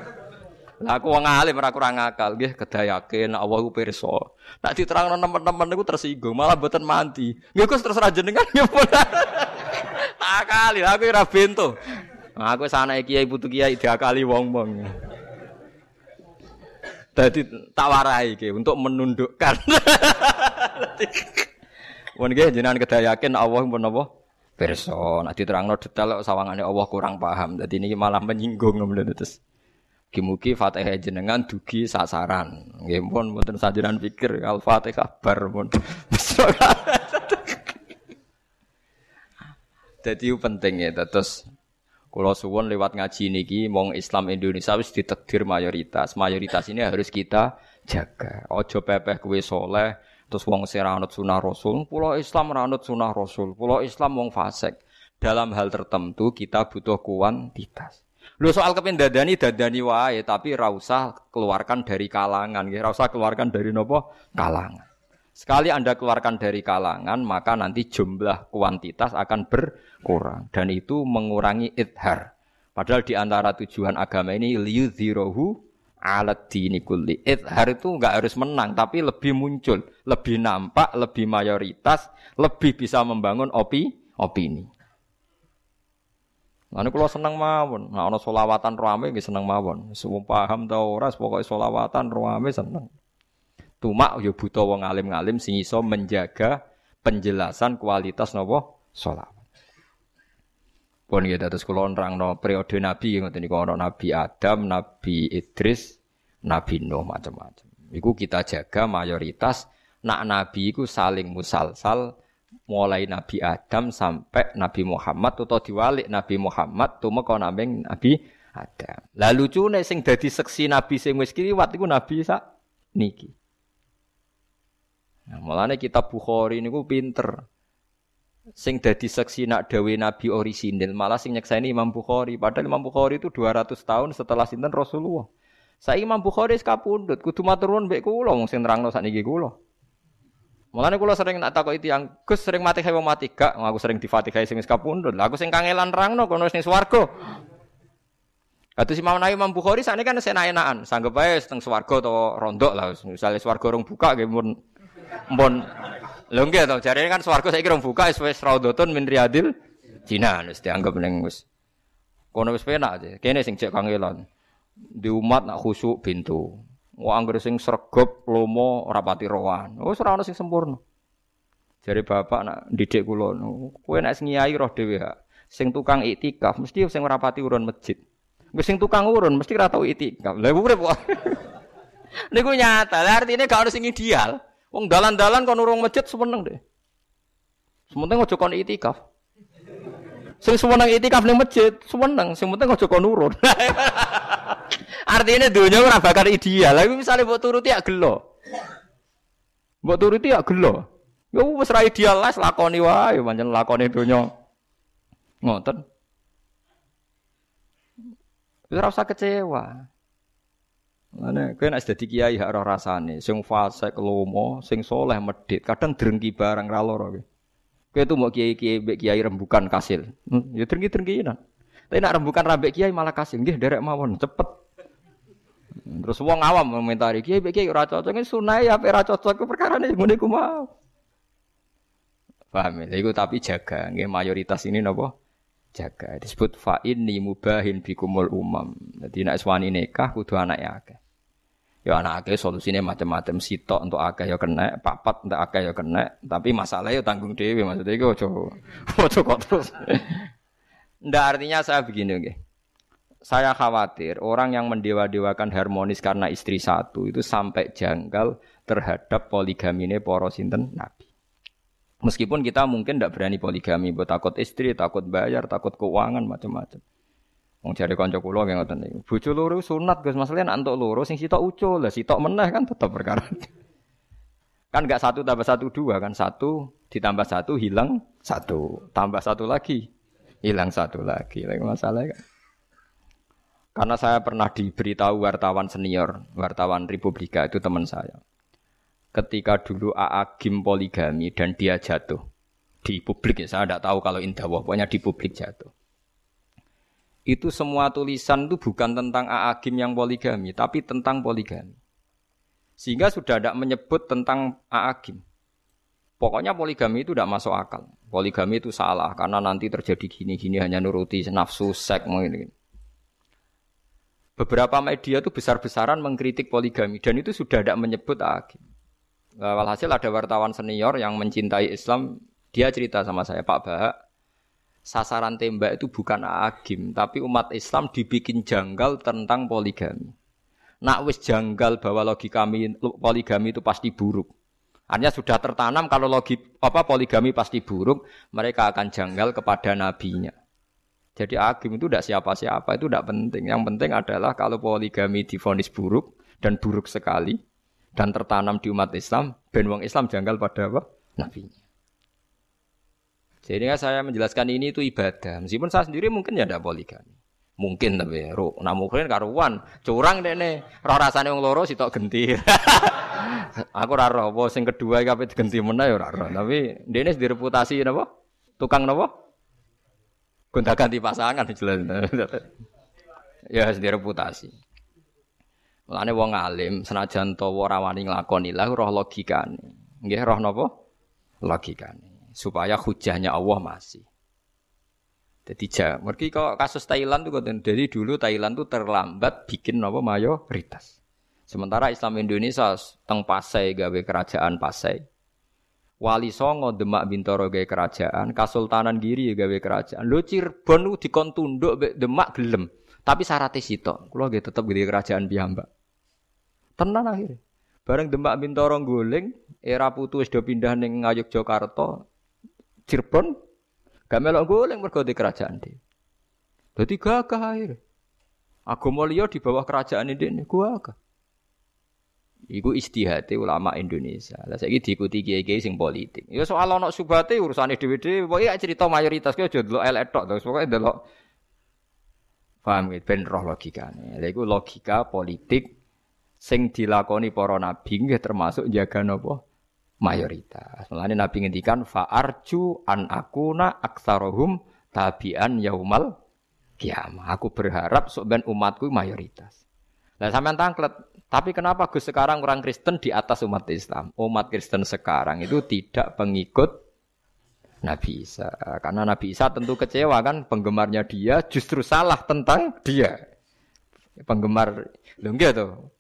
Lah aku wong alim ora kurang akal nggih kedah yakin Allah ku pirsa. Nak diterangno teman-teman niku tersinggung malah mboten mandi. Nggih Gus terus ra jenengan *laughs* nyebut. Tak kali aku ora bento. Aku sana kiai putu kiai diakali wong-wong. Jadi tawarai ke untuk menundukkan. *laughs* Wan nggih jenengan kedah yakin Allah pun apa? Pirsa, nek diterangno detail sawangane Allah kurang paham. Dadi ini malah menyinggung ngono terus. Kimuki Fatihah jenengan dugi sasaran. Nggih pun mboten sajenan pikir Al-Fatihah bar pun. Jadi *laughs* penting ya terus kalau suwon lewat ngaji niki mong Islam Indonesia wis ditakdir mayoritas. Mayoritas ini harus kita jaga. Ojo pepeh kue soleh terus wong seranut sunah Rasul. Pulau Islam ranut sunah Rasul. Pulau Islam wong fasik. Dalam hal tertentu kita butuh kuantitas. Lu soal kepin dadani dadani wae tapi ra usah keluarkan dari kalangan, nggih. Ra keluarkan dari nopo? Kalangan. Sekali Anda keluarkan dari kalangan, maka nanti jumlah kuantitas akan berkurang dan itu mengurangi idhar. Padahal di antara tujuan agama ini liyudhirohu alat dini kulli. Idhar itu enggak harus menang, tapi lebih muncul, lebih nampak, lebih mayoritas, lebih bisa membangun opi, opini. Nah, ini kalau seneng mawon, nah ono solawatan rame nggih seneng mawon. Semua paham tau ora, pokoknya solawatan rame seneng. Cuma ya butuh wong alim-alim sing iso menjaga penjelasan kualitas nopo salat. Pun ya terus kula nerangno periode nabi ngoten niku nabi Adam, nabi Idris, nabi Nuh macam-macam. Iku kita jaga mayoritas nak nabi iku saling musalsal mulai Nabi Adam sampai Nabi Muhammad atau diwalik Nabi Muhammad tumeka naming Nabi Adam. Lalu cune sing dadi seksi Nabi sing wis kliwat iku Nabi sak niki. Nah, mulane kitab Bukhari niku pinter. Sing dadi saksi nak dawe Nabi orisinil, malah sing nyekseni Imam Bukhari. Padahal Imam Bukhari itu 200 tahun setelah sinten Rasulullah. Saya Imam Bukhari sekapundut, kudu matur nuwun mbek kula wong sing nerangno sakniki kula. Mulane kula sering nak takoki yang Gus sering mati wong mati gak, aku sering difatihai sing sekapundut. Aku sing kangelan nerangno kono sing swarga. Kados Imam Nawawi Imam Bukhari kan senak-enakan, sanggep ae teng swarga utawa rondok lah. Misale swarga rong buka nggih mun Mbon lho nggih to, jarene kan swarga saiki rong buka wis wis raudhatun min riyadil Cina wis dianggap ning wis kono wis penak aja. Kene sing cek kangelan. Di umat nak khusuk pintu. Wong anggere sing sregep lomo ora pati rohan. Wis ora ono sing sempurna. Jare bapak nak didik kula, kowe nek ngiyai roh dhewe. Sing tukang iktikaf mesti sing ora pati urun masjid. Wis sing tukang urun mesti ora tau iktikaf. Lah urip kok. *laughs* Niku nyata. Lah artine gak ono sing ideal. Wong dalan-dalan kon urung masjid semeneng deh. Sementing aja kon itikaf. Sing semeneng itikaf ning masjid, semeneng, sing penting aja kon urun. *laughs* Artinya dunia ora bakal ideal. Lah misale mbok turuti ya gelo. Mbok turuti ya gelo. Ya wis ra ideal lah lakoni wae pancen lakoni dunia. Ngoten. Ora usah kecewa. Ane, kowe nek dadi kiai hak ora rasane, sing fasik lomo, sing soleh medit, kadang drengki barang ra lara kowe. Kowe tuh mau kiai-kiai mbek kiai rembukan kasil. Hmm, ya drengki-drengkinan. Tapi nak rembukan rambek kiai malah kasil, nggih derek mawon, cepet. Terus wong awam komentari kiai mbek kiai ora cocok, sunai apa ora cocok perkara ne ngene iku mau. Paham ya? Iku tapi jaga, nggih mayoritas ini napa? Jaga. Disebut fa inni mubahin bikumul umam. Jadi nek suwani nikah kudu anake akeh. Ya anak akeh solusine macam-macam sitok untuk akeh ya kena, papat untuk akeh ya kena, tapi masalah ya tanggung dhewe maksudnya iku aja aja kok terus. Ndak artinya saya begini nggih. Saya khawatir orang yang mendewa-dewakan harmonis karena istri satu itu sampai janggal terhadap poligamine para sinten nabi. Meskipun kita mungkin tidak berani poligami, buat takut istri, takut bayar, takut keuangan, macam-macam. Wong cari kanca kula nggih ngoten niku. Bojo loro sunat Gus, masalahnya nak entuk loro sing sitok ucul, lah sitok meneh kan tetap perkara. *laughs* kan enggak satu tambah satu dua kan satu ditambah satu hilang satu tambah satu lagi hilang satu lagi lagi masalah kan. Karena saya pernah diberitahu wartawan senior, wartawan Republika itu teman saya ketika dulu Aagim poligami dan dia jatuh di publik ya saya tidak tahu kalau indah pokoknya di publik jatuh. Itu semua tulisan itu bukan tentang Aagim yang poligami tapi tentang poligami. Sehingga sudah tidak menyebut tentang Aagim pokoknya poligami itu tidak masuk akal. Poligami itu salah karena nanti terjadi gini-gini hanya nuruti nafsu seks mungkin. Beberapa media itu besar-besaran mengkritik poligami dan itu sudah tidak menyebut Aagim Walhasil ada wartawan senior yang mencintai Islam, dia cerita sama saya, Pak Bahak, sasaran tembak itu bukan agim, tapi umat Islam dibikin janggal tentang poligami. Nak wis janggal bahwa logika kami poligami itu pasti buruk. Artinya sudah tertanam kalau logi apa poligami pasti buruk, mereka akan janggal kepada nabinya. Jadi agim itu tidak siapa-siapa, itu tidak penting. Yang penting adalah kalau poligami difonis buruk dan buruk sekali dan tertanam di umat Islam, ben wong Islam janggal pada apa? Nabinya. Jadi saya menjelaskan ini itu ibadah. Meskipun saya sendiri mungkin ya tidak poligami. Mungkin tapi ro namuhin karuan curang deh nih roh rasanya wong loro sitok genti. *laughs* aku ora roh apa sing kedua iki ape digenti meneh ya ora roh. Tapi dene direputasi napa? Tukang napa? Gonta-ganti pasangan *laughs* jelas. ya sendiri reputasi. Mulane wong alim senajan tawa ora wani nglakoni lah roh logikane. Nggih roh napa? Logikane. Supaya hujahnya Allah masih. Jadi jam. Mereka kok kasus Thailand tuh dari dulu Thailand tuh terlambat bikin apa mayoritas. Sementara Islam Indonesia teng Pasai gawe kerajaan Pasai. Wali Songo Demak Bintoro gawe kerajaan, Kasultanan Giri gawe kerajaan. Lo Cirebon tuh dikon tunduk Demak gelem. Tapi syaratnya sitok. Kulo gitu tetap gede kerajaan piyambak. Tenan akhirnya. Bareng Demak Bintoro guling, era putu wis do pindah ning Ngayogyakarta. Cirebon Gak melok goleng mergo di kerajaan dia. Jadi gagah akhir. Agama liya di bawah kerajaan ini gua gagah. Iku istihati ulama Indonesia. Lah saiki diikuti kiai-kiai sing politik. Ya soal ana subate urusane dhewe-dhewe, pokoke cerita mayoritas ki aja delok elek tok, terus pokoke delok paham gitu, ben roh logikane. Iku logika politik sing dilakoni para nabi nggih termasuk jaga napa mayoritas. Mulane Nabi ngendikan fa'arju an akuna aksarohum tabian yaumal kiamah. Aku berharap sok ben umatku mayoritas. Nah sampean tangklet, tapi kenapa Gus sekarang orang Kristen di atas umat Islam? Umat Kristen sekarang itu tidak pengikut Nabi Isa. Karena Nabi Isa tentu kecewa kan penggemarnya dia justru salah tentang dia. Penggemar, lho tuh.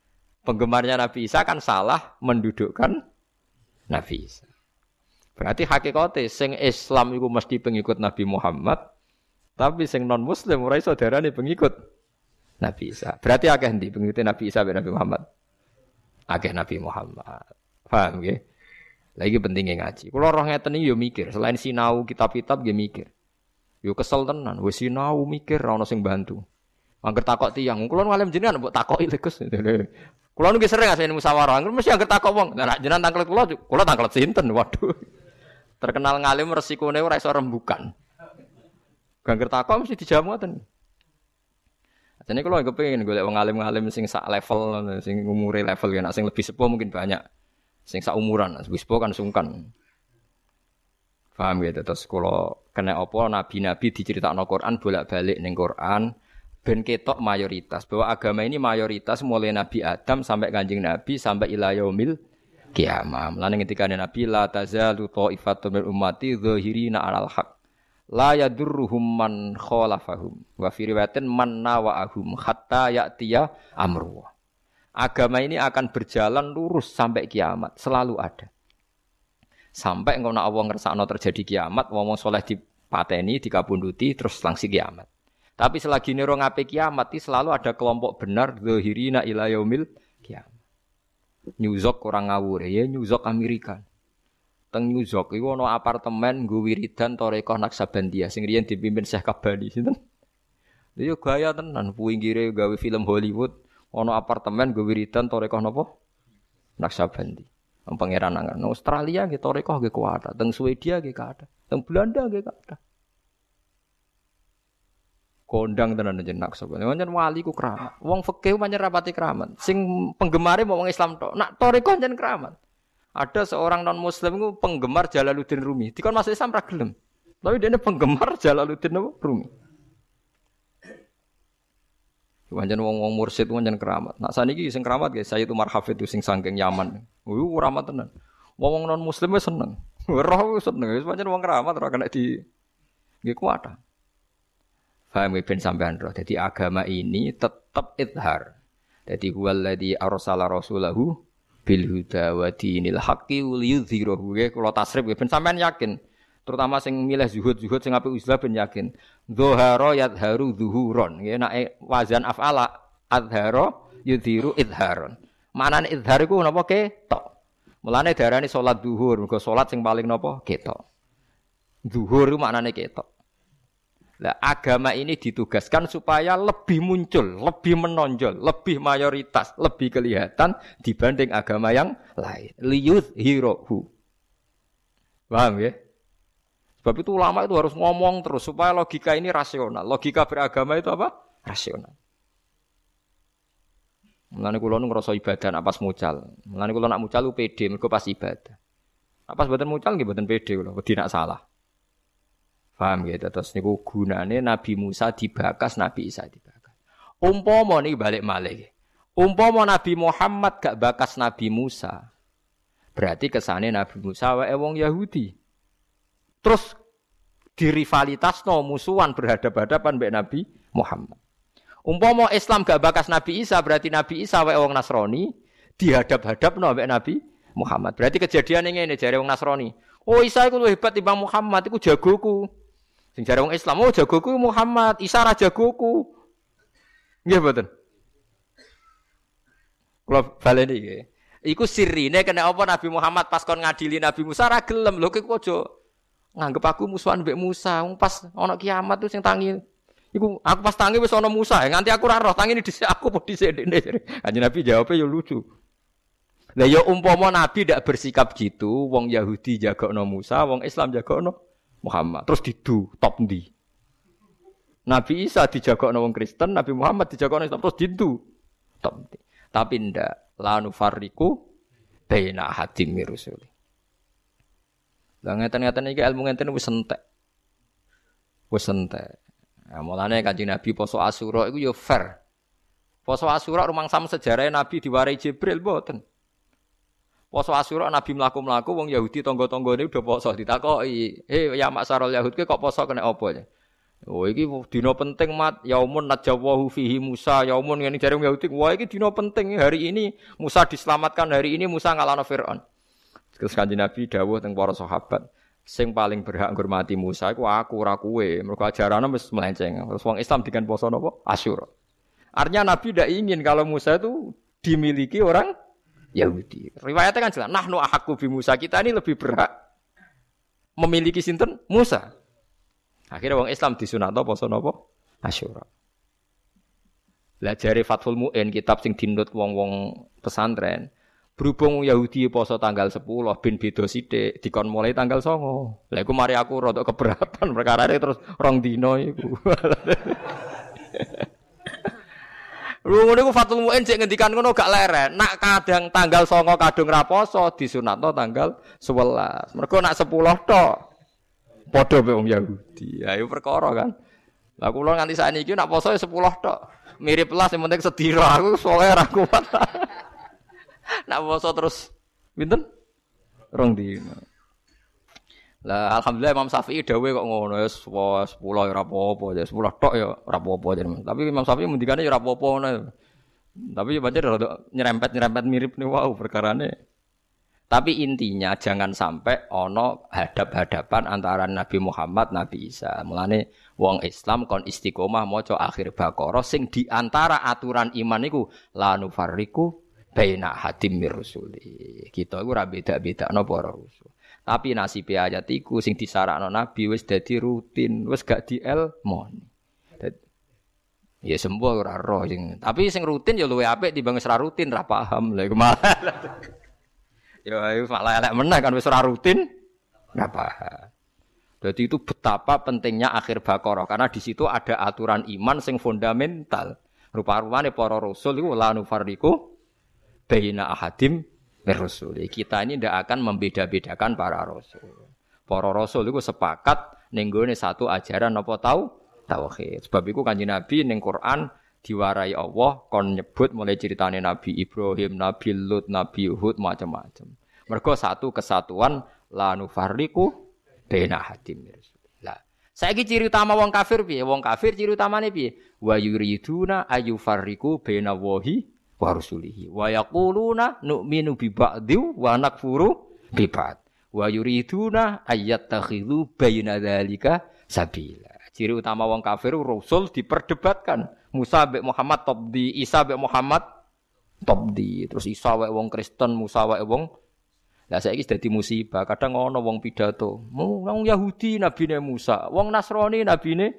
Penggemarnya Nabi Isa kan salah mendudukkan Nabi Isa. Berarti hakikatnya sing Islam itu mesti pengikut Nabi Muhammad, tapi sing non Muslim ora iso darane pengikut Nabi Isa. Berarti akeh ndi pengikut Nabi Isa ben Nabi Muhammad? Akeh Nabi Muhammad. Paham nggih? Lagi pentingnya ngaji. Kalau roh ngeten iki yo mikir, selain sinau kitab-kitab nggih mikir. Yo kesel tenan, wis sinau mikir ora ono sing bantu. Angger takok tiyang, kula ngalim jenengan mbok takoki lho Gus. Kulo nggih sering asine musyawarah, mesti anggere takok wong. Nah, jenengan tangklet kula, kula tangklet sinten? Waduh. Terkenal ngalim resikone ora iso rembukan. Gangger takok mesti dijamu ngoten. Jadi kalau nggak pengen golek wong alim-alim sing sak level, sing umure level ya, sing lebih sepuh mungkin banyak, sing sak umuran, lebih sepuh kan sungkan. Paham gitu, terus kalau kena opo nabi-nabi diceritakan Quran bolak-balik neng Quran, ben ketok mayoritas bahwa agama ini mayoritas mulai Nabi Adam sampai Kanjeng Nabi sampai ila yaumil kiamah. Mulane ketika Nabi la tazalu ta'ifatun min ummati dzahirina 'alal haq. La yadurruhum man khalafahum. Wa fi riwayatin man nawa'ahum hatta ya'tiya amru. Agama ini akan berjalan lurus sampai kiamat, selalu ada. Sampai engkau nak Allah ngersakno terjadi kiamat, wong soleh dipateni, dikabunduti, terus langsung kiamat. Tapi selagi nero ngape kiamat selalu ada kelompok benar zahirina ila yaumil kiamat. Nyuzok orang ngawur ya nyuzok Amerika. Teng nyuzok iku ana apartemen nggo wiridan Toreko Naksabandia sing riyen dipimpin Syekh Kabani. Yo gaya tenan pinggire gawe film Hollywood ana apartemen nggo wiridan Toreko napa? Naksabandi. Pangeran angan. Australia nggih Toreko nggih kuat. Teng Swedia nggih kathah. Teng Belanda nggih kathah kondang tenan jenak sapa. Pancen wali ku keramat. Wong fikih pancen rapati keramat. Sing penggemare mau wong Islam tok. Nak toriko pancen keramat. Ada seorang non muslim itu penggemar Jalaluddin Rumi. Dikon masuk Islam ra gelem. Tapi dia penggemar Jalaluddin Rumi. Pancen wong-wong mursid pancen keramat. Nak saniki sing keramat guys, saya itu marhafid itu sing sangking Yaman. Uh keramat tenan. Wong non muslim seneng. *laughs* Roh seneng. Wis pancen wong keramat ora kena di nggih kuat. Faham ben sampean roh. Jadi agama ini tetap idhar. Jadi huwallazi arsala rasulahu bil huda wa dinil haqqi liyudhhirahu. Kalau tasrif ben sampean yakin. Terutama sing milih zuhud-zuhud sing apik uzlah ben yakin. Dzahara yadharu zuhuron. Nggih nek wazan af'ala adhara yudhiru idharon. Manane idhar iku napa ketok. Mulane darani salat duhur, mergo salat sing paling napa? Ketok. Duhur itu maknane ketok. Lah agama ini ditugaskan supaya lebih muncul, lebih menonjol, lebih mayoritas, lebih kelihatan dibanding agama yang lain. Liyut hirohu. Paham ya? Sebab itu ulama itu harus ngomong terus supaya logika ini rasional. Logika beragama itu apa? Rasional. Mulane kula ngrasa ibadah nak pas mucal. Mulane kula nak mucal lu pede mergo pas ibadah. Nak pas mucal nggih mboten pede kula, wedi salah. Paham gitu. Terus niku gunane Nabi Musa dibakas, Nabi Isa dibakas. Umpama niki balik malih. Umpama Nabi Muhammad gak bakas Nabi Musa. Berarti kesane Nabi Musa wae wong Yahudi. Terus dirivalitas no musuhan berhadapan-hadapan mbek Nabi Muhammad. Umpama Islam gak bakas Nabi Isa berarti Nabi Isa wae wong Nasrani dihadap-hadap no Nabi Muhammad. Berarti kejadian ini jare wong Nasrani. Oh Isa iku hebat timbang Muhammad iku jagoku. Sing jare wong Islam oh jagoku Muhammad, Isa ra jagoku. Nggih mboten. Kula baleni nggih. Iku sirine kena apa Nabi Muhammad pas kon ngadili Nabi Musa ra gelem lho kok aja nganggep aku musuhan mbek Musa. Pas ana kiamat tuh sing tangi Iku aku pas tangi wis ana Musa, ya, nganti aku ora roh tangi dhisik aku apa dhisik ndekne. Kanjeng Nabi jawabnya ya lucu. Lah ya umpama Nabi tidak bersikap gitu, wong Yahudi jagokno Musa, wong Islam jagokno Muhammad. Terus didu top ndi? Nabi Isa dijagokno wong Kristen, Nabi Muhammad dijagokno Islam terus didu top ndi. Tapi ndak la nufarriku baina hadim mirusuli. Lah ngeten-ngeten iki ilmu ngeten wis entek. Wis entek. Nah, mulane kanjeng Nabi poso Asyura itu yo fair. Poso Asyura rumang sam sejarah Nabi diwarai Jibril boten. Poso Asyura Nabi mlaku-mlaku wong Yahudi tangga-tanggane udah poso ditakoki, "Hei ya maksarul Yahud kok poso kena apa ya?" Oh iki dina penting mat yaumun najawahu fihi Musa yaumun ngene jare Yahudi wah iki dina penting hari ini Musa diselamatkan hari ini Musa ngalahno Firaun. Terus kanjeng Nabi dawuh teng para sahabat, sing paling berhak ngurmati Musa iku aku ora kowe. Mergo ajarane wis melenceng. Terus wong Islam dengan poso napa? Asyura. Artinya Nabi tidak ingin kalau Musa itu dimiliki orang Yahudi. Riwayatnya kan jelas, nahnu ahakku bi Musa. Kita ini lebih berhak memiliki sinten Musa. Akhirnya wong Islam disunat poso napa? Asyura. Lah jare Fathul Muin kitab sing dinut wong-wong pesantren, Berhubung Yahudi poso tanggal 10 bin beda sithik dikon mulai tanggal 9. Lah iku mari aku rada keberatan perkara terus rong dino iku. *laughs* Lu ngono iku Fatul Muin cek ngendikan ngono gak leren. Nak kadang tanggal 9 kadung ra poso disunatno tanggal 11. Mergo nak 10 tok. Padha be wong Yahudi. Ayo perkara kan. Lah kula nganti sakniki nak poso ya 10 tok. Mirip lah sing penting sedira aku soalnya ra kuat. *laughs* Nak poso terus pinten? Rong dino. Lah alhamdulillah Imam Syafi'i dawuh kok ngono ya 10 ya ora apa-apa ya 10 tok ya ora apa-apa Tapi Imam Syafi'i mendikane ya ora apa-apa ngono. Tapi ya pancen nyerempet-nyerempet mirip nih wow perkarane. Tapi intinya jangan sampai ono hadap-hadapan antara Nabi Muhammad Nabi Isa. Mulane wong Islam kon istiqomah maca akhir Baqarah sing di antara aturan iman iku la nufarriqu baina hadim mir rusuli. Kita iku ora beda-bedakno para rasul. Tapi nasib ayat iku sing disarakno Nabi wis dadi rutin, wis gak dielmoni. Ya sembuh ora roh sing. Tapi sing rutin ya luwe apik timbang ora rutin, ora paham. Lah iku malah. *laughs* ya malah elek meneh kan wis ora rutin, ora paham. Jadi itu betapa pentingnya akhir Baqarah karena di situ ada aturan iman sing fundamental. Rupa-rupane para rasul iku la nufarriqu baina ahadim mirrusuli. Kita ini tidak akan membeda-bedakan para rasul. Para rasul itu sepakat nenggone satu ajaran apa tahu tauhid. Sebab itu kanji Nabi ning Quran diwarai Allah kon nyebut mulai ceritane Nabi Ibrahim, Nabi Lut, Nabi Hud macam-macam. Mereka satu kesatuan la nufarriqu baina mirrusuli. Lah, saiki ciri utama wong kafir piye? Wong kafir ciri utamane piye? Wa yuriduna ayufarriqu baina wahi wa rusulihi wa yaquluna nu'minu bi ba'di wa nakfuru bi ba'd. Wa yuriduna ayyattakhidhu baina dzalika sabila. Ciri utama wong kafir rasul diperdebatkan. Musa Muhammad top di Isa Muhammad top di terus Isa wae wong Kristen Musa wae wong. Lah saiki dadi musibah. Kadang ono wong pidato, wong Yahudi nabine Musa, wong Nasrani nabine?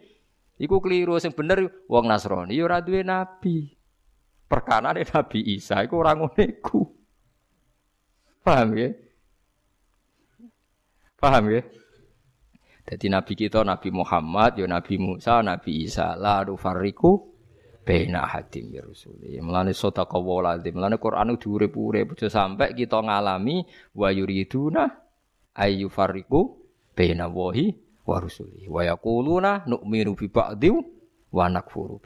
Iku keliru. Sing bener wong Nasrani ya ora nabi. Perkanane Nabi Isa iku ora ngono iku. Paham ya? Paham ya? Jadi Nabi kita Nabi Muhammad, ya Nabi Musa, Nabi Isa, la nufarriqu baina hadim ya rusuli. Mulane sadaqa wa lazim. Mulane Quran diurip-urip aja sampai kita ngalami wa yuriduna ayu fariqu baina wahi wa rusuli. Wa yaquluna nu'minu bi wa nakfuru.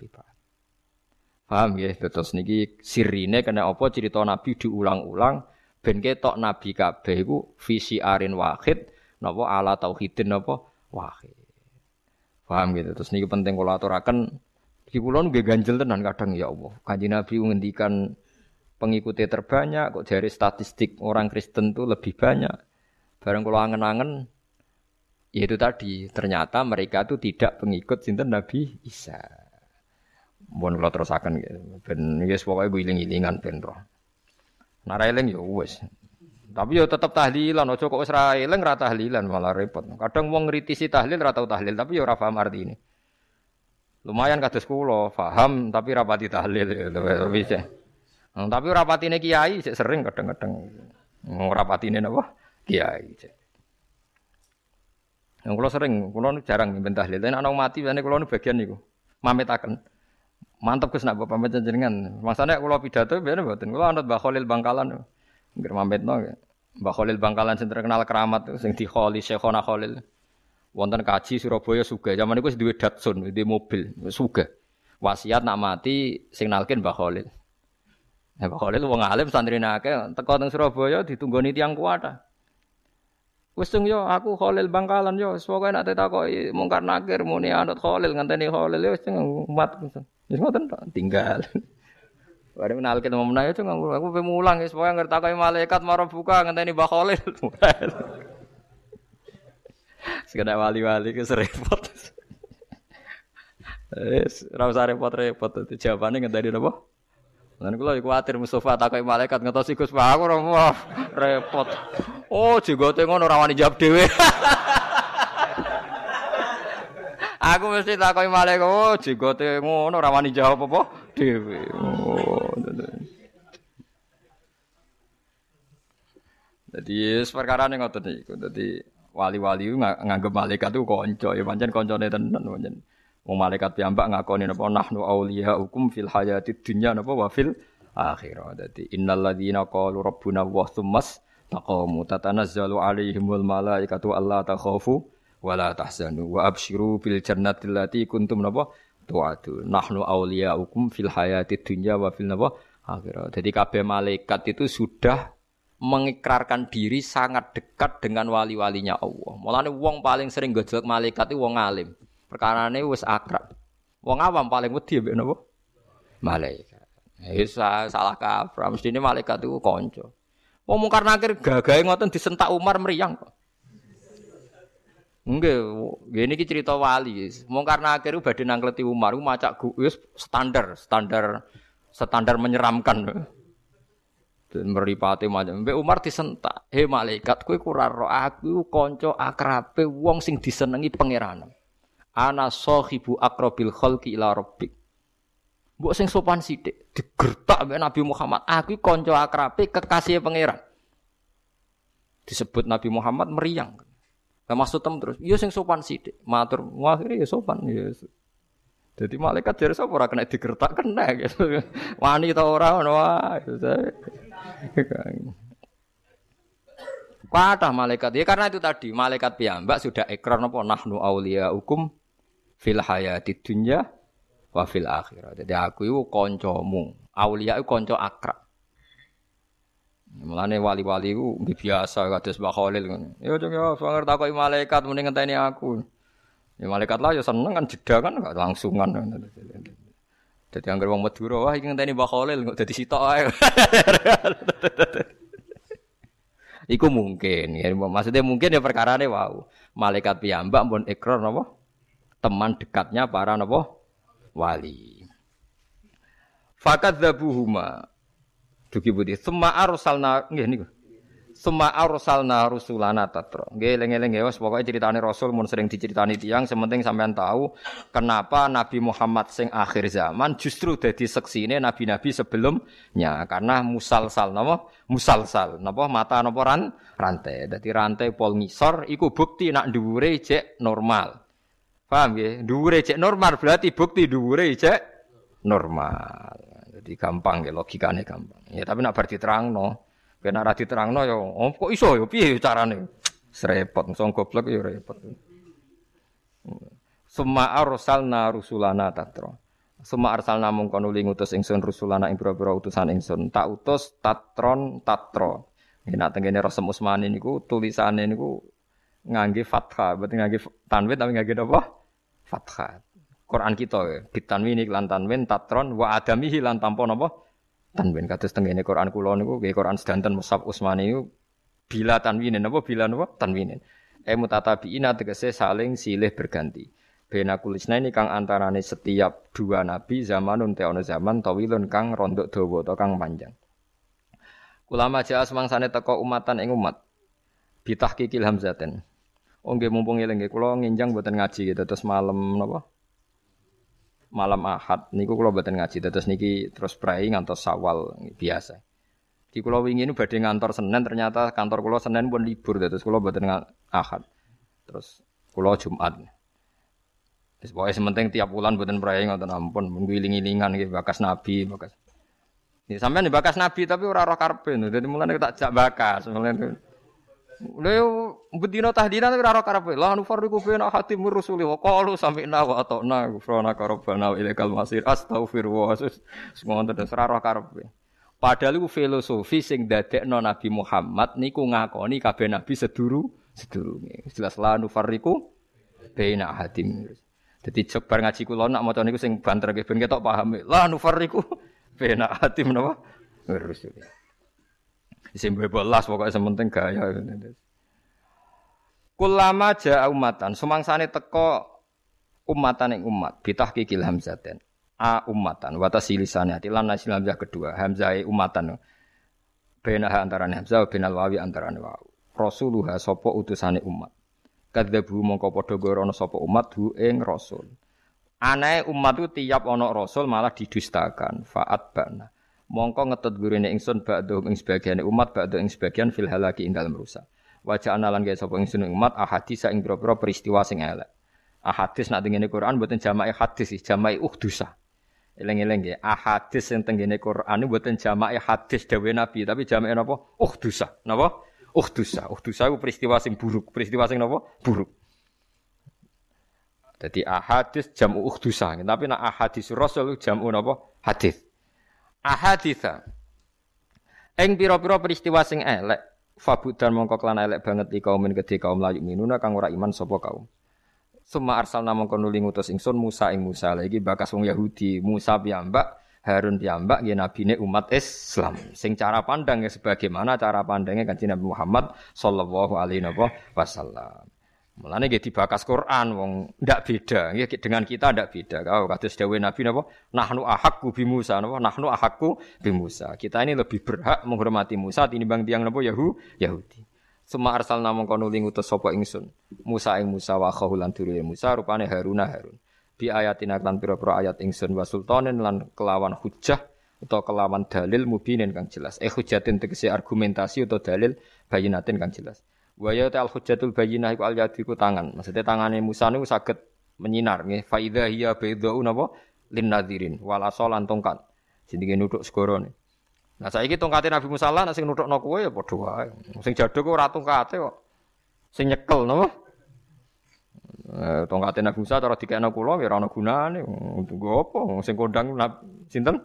Paham ya? Terus niki sirine kena apa cerita Nabi diulang-ulang ben ketok Nabi kabeh iku visi arin wahid napa ala tauhidin napa wahid. Paham gitu. Terus niki penting kula aturaken di kula nggih ganjel tenan kadang ya Allah. Kanjeng Nabi ngendikan pengikutnya terbanyak kok dari statistik orang Kristen tuh lebih banyak. Bareng kula angen-angen yaitu tadi ternyata mereka tuh tidak pengikut sinten Nabi Isa. Mohon kula terusaken gitu. Ben wis pokoke guling-gilingan ben roh. Nara eling ya wis. Tapi ya tetep tahlilan, aja kok wis ra eling ra tahlilan malah repot. Kadang wong ngritisi tahlil ra tau tahlil, tapi ya ora paham artine. Lumayan kados kula, paham tapi rapati tahlil ya. Hmm, tapi rapatine kiai sering kadang-kadang. Hmm, rapatine napa? Kiai. Yang kula sering, kula jarang mimpin tahlil. Tapi ana mati kula nu bagian niku. Mametaken. Mantap Gus nak bapak pamit jenengan. Masane kula pidato biyen mboten. Kula anut Mbah Khalil Bangkalan. Nggih mametno Mbah Khalil Bangkalan sing terkenal keramat sing di Khalil Syekhona Khalil. Wonten kaji Surabaya suga. Zaman wis duwe Datsun, duwe mobil, suga. Wasiat nak mati sing nalkin Mbah Khalil. Nah, Mbah Khalil wong alim santri akeh teko teng Surabaya ditunggoni tiyang kuwata. Wis yo aku Khalil Bangkalan yo pokoke nek takoki mungkar nakir muni anut Khalil ngenteni Khalil yo wis umat. Wis ngoten tinggal. Bareng menal kita mau menaik itu nganggur aku pengen mulang ya supaya ngerti takai malaikat marah buka ngenteni Mbah Khalil. *laughs* Sekedar wali-wali ke serepot. *laughs* Wis ora usah repot-repot itu jawabannya ngenteni napa? Lan kula kuwatir Mustofa takai malaikat ngetos Gus Pak aku *laughs* repot. Oh, jenggote ngono ora wani jawab dhewe. Aku mesti takoki malaikat, oh jenggote ngono ora wani jawab apa dhewe. Oh. Jadi perkara ning ngoten niku. Dadi wali-wali nganggep malaikat itu kanca, ya pancen kancane tenan pancen. Wong malaikat piyambak ngakoni napa nahnu auliya hukum fil hayatid dunya napa wa fil akhirah. Dadi innal ladzina qalu rabbuna wa tsummas taqamu tatanazzalu alaihimul malaikatu alla takhafu wala tahzanu wa absyiru bil jannati allati kuntum napa tu'adu nahnu awliya'ukum fil hayati dunya wa fil napa akhirat. Jadi kabeh malaikat itu sudah mengikrarkan diri sangat dekat dengan wali-walinya Allah. Mulane wong paling sering gojlok malaikat itu wong alim. Perkarane wis akrab. Wong awam paling wedi mbek napa? Malaikat. Wis salah kaprah, mestine malaikat itu kanca. Wong mungkar nakir gagahe ngoten disentak Umar meriang kok. Enggak, gini ki cerita wali. Mau karena akhirnya badhe nangkleti Umar, macak wis standar, standar standar menyeramkan. Dan meripati macam. Mbak Umar disentak. Hei malaikat, kue kurang roh aku konco akrabe wong sing disenengi pangeran. Ana sohibu akrobil kholki ila robbik. Mbok sing sopan sithik digertak mbek Nabi Muhammad. Aku konco akrabe kekasih pangeran. Disebut Nabi Muhammad meriang. Lah maksud tem terus, iya sing sopan sithik. Matur, akhirnya ya sopan ya. Jadi malaikat dari sapa ora kena digertak kena gitu. *laughs* Wani ta ora ngono wae. Kuatah malaikat. Ya karena itu tadi malaikat piyambak sudah ikrar napa nahnu auliya hukum fil hayati dunya wa fil akhirah. Jadi aku itu kancamu. Aulia itu kanca akrab. Mulane wali-wali ku biasa kados Mbah Khalil ngono. Ya cung ya sanger takoki malaikat mending ngenteni aku. Ya malaikat lah ya seneng kan jeda kan gak langsungan. Dadi anggere wong Madura wah iki ngenteni Mbah Khalil kok dadi sitok ae. *laughs* Iku mungkin ya maksudnya mungkin ya perkarane wow. Malaikat piyambak pun ikrar napa? Teman dekatnya para napa? Wali. Fakat dzabuhuma Dugi budi. Sema arsalna nggih niku. Suma arsalna rusulana tatra. Nggih eling-eling wis pokoke critane rasul mun sering diceritani tiyang sementing sampean tahu kenapa Nabi Muhammad sing akhir zaman justru dadi seksine nabi-nabi sebelumnya karena musalsal napa musalsal napa mata napa ran rantai. Dadi rantai pol ngisor iku bukti nak dhuwure cek normal. Paham nggih? Dhuwure normal berarti bukti dhuwure cek normal. Jadi gampang ya logikane gampang. Ya tapi nak bar diterangno Kena ra diterangno ya, oh, kok iso ya piye carane? Serepot, sing goblok ya repot. Summa arsalna rusulana tatra. Summa arsalna mung kono ngutus ingsun rusulana ing pira-pira utusan ingsun. Tak utus tatron tatra. Nek nak tengene Rasul Usmani niku tulisane niku ngangge fathah, berarti ngangge tanwin tapi ngangge apa? Fathah. Quran kita ya, bitanwin lan tanwin tatron wa adamihi lan tanpa napa? tanwin. Kados tengene Quran kula niku nggih Quran sedanten Musab Utsmani niku bila tanwinin napa? Bila napa? Tanwinin e mutatabiina tegese saling silih berganti. Bena kulisna ini kang antarane setiap dua nabi zamanun te ono zaman tawilun kang rondok dawa atau kang panjang. Ulama jaa semangsane teko umatan ing umat. Bitahqiqil hamzaten. Oh nggih mumpung eling nggih kula nginjang mboten ngaji gitu terus malam napa malam Ahad niku kula mboten ngaji terus niki terus prai ngantos Sawal biasa. Di kula wingi ini badhe ngantor Senin ternyata kantor kula Senin pun libur terus kula mboten Ahad. Terus kula Jumat. Wis pokoke sementing tiap bulan mboten prai ngoten ampun menggiling-gilingan nggih bakas nabi bakas. Ya sampean bakas nabi tapi ora roh karepe. Dadi mulane tak jak bakas. Mulane Lha bedina tahdina ora ora karepe. La nufarriqu baina hatim rusuli wa qalu sami'na wa ata'na ghufrana rabbana wa ilaikal masir. Astagfirullah. Semono terus ora karepe. Padahal iku filosofi sing dadekno Nabi Muhammad niku ngakoni kabeh nabi seduru sedurunge. Jelas la nufarriqu baina hatim. Dadi jebar ngaji kula nak maca niku sing banter ben ketok paham. La nufarriqu baina hatim napa? Rusuli. Isim bebelas pokoknya sementing gaya. Kulama ja'a umatan, sumangsane teko umatan umat, bitah kikil hamzaten. A umatan, wata silisane hati lan nasil hamzah kedua, hamzah umatan. Benaha antarane hamzah, benal wawi antarane wawu. Rasuluha sopo utusane umat. Kadzabu mongko padha gorono sapa umat hu ing rasul. Anae umat itu tiap ono rasul malah didustakan. Faat bana mongko ngetut gurine ingsun ba'du ing sebagian umat ba'du ing sebagian fil halaki ing dalem rusak. Wajah analan gaya sapa ingsun umat ahadis ing pira-pira peristiwa sing elek. Ahadis nak tengene Quran mboten jama'i hadis jama'i uhdusa eleng-eleng nggih ahadis sing tengene Quran mboten jama'i hadis dawe Nabi tapi jama'i napa? Uhdusa napa? Uhdusa uhdusa itu peristiwa sing buruk. Peristiwa sing napa? Buruk. Jadi ahadis jamu uhdusa tapi nak ahadis rasul jamu napa? Hadis ahaditha. Ing pira-pira peristiwa sing elek fabudan mongko kelan elek banget di kaum kedhe kaum layu minuna kang ora iman sapa kaum. Suma arsalna mongko nuli ngutus ingsun Musa ing Musa. Lagi bakas wong Yahudi Musa piyambak Harun piyambak nggih nabine umat Islam. Sing cara pandang ya sebagaimana cara pandangnya kanjeng Nabi Muhammad sallallahu alaihi wasallam Mulane nggih dibakas Quran wong ndak beda nggih dengan kita ndak beda. Kau kados dawuh Nabi napa? Nahnu ahakku bi Musa napa? Nahnu ahakku bi Musa. Kita ini lebih berhak menghormati Musa tinimbang tiang napa Yahu Yahudi. Suma arsal namung kono utus sapa ingsun. Musa ing Musa wa khahulan dulure Musa rupane Haruna Harun. Bi ayatin lan pira-pira ayat ingsun wa sultanen lan kelawan hujah atau kelawan dalil mubinin kang jelas. Eh hujatin tegese argumentasi atau dalil bayinatin kang jelas. Wa ya al hujjatul bayyinah iku al yadiku tangan. Maksudnya tangane Musa niku saged menyinar nggih. Fa idza hiya baydau napa lin nadirin wal asalan tongkat. Jenenge nuthuk segara nih. Nah saiki tongkate Nabi Musa lan sing nuthukno kowe ya padha wae. Sing jaduk ora tongkate kok. Sing nyekel napa? Eh, tongkate Nabi Musa cara dikekno kula ya ora ana gunane. Untuk apa? Sing kondang sinten?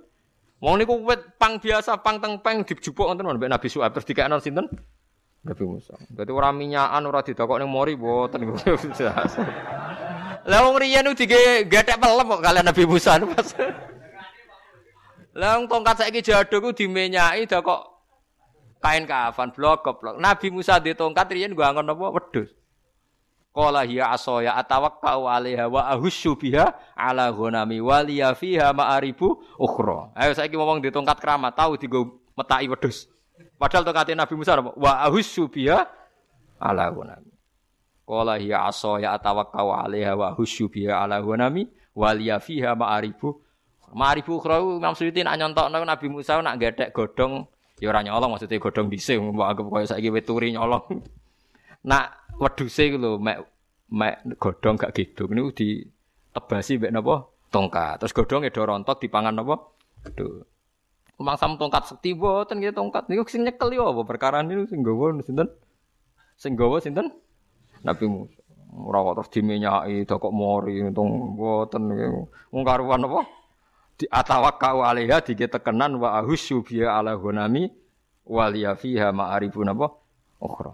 Wong niku wit pang biasa, pang tengpeng dijupuk wonten mbek Nabi Su'aib terus dikekno sinten? Nabi Musa. Berarti ora minyakan ora didokok ning mori boten *laughs* Lah wong riyen dige gethek pelem kok kalian Nabi Musa pas. Lah wong tongkat saiki jaduk ku dimenyaki kok kain kafan blok blok. Nabi Musa di tongkat riyen gua angon apa wedhus. Qala hiya asaya atawakkau 'alaiha wa ahussu biha 'ala ghanami wa fiha ma'aribu ukhra. Ayo saiki ngomong di tongkat keramat tahu digo metaki wedhus. Padahal tongkat Nabi Musa? Wa ahussu biha ala gunami. Qala hiya asaya atawakkau 'alaiha wa ahussu biha ala gunami waliya fiha ma'arifu. Ma'arifu ukhra Imam Suyuti nak nyontokno Nabi Musa nak gedek godhong ya ora nyolong maksudnya godhong dhisik mbok anggap koyo saiki weturi nyolong. Nak wedhuse lho mek mek godhong gak gedhong niku ditebasi mek napa? Tongkat. Terus godhonge do rontok dipangan napa? Aduh. Mangsam tongkat sekti boten nggih tongkat niku sing nyekel yo apa perkara niku sing nggawa sinten? Sing nggawa sinten? Nabi Musa. Ora kok terus dimenyaki kok mori untung boten wong karuan apa? Di atawakkau alaiha diketekenan wa ahusyu biya ala gunami waliya fiha ma'arifun apa? Ukhra.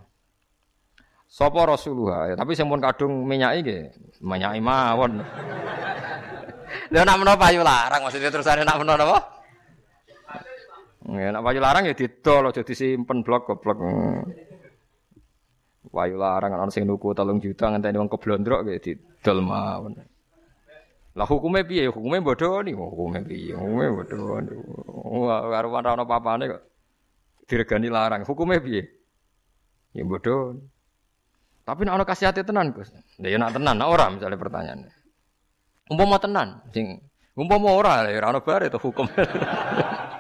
Sapa Rasulullah, ya, tapi sing kadung menyaki nggih, menyaki mawon. *laughs* Lha nak menapa payu larang maksudnya terusane nak menapa apa? Ya, nak wayu larang ya didol aja disimpen blok goblok. Wayu larang ana sing nuku 3 juta ngenteni wong keblondrok ya didol mawon. Lah hukume piye? Hukume bodoni, hukume piye? Hukume bodoni. Karo ora ana papane kok diregani larang. Hukume piye? Ya bodoh. Tapi nek ana kasihate tenan, Gus. Lah ya nak tenan, nak ora misalnya pertanyaannya. Umpama tenan, sing umpama ora ya ora ana bare to hukum. *laughs*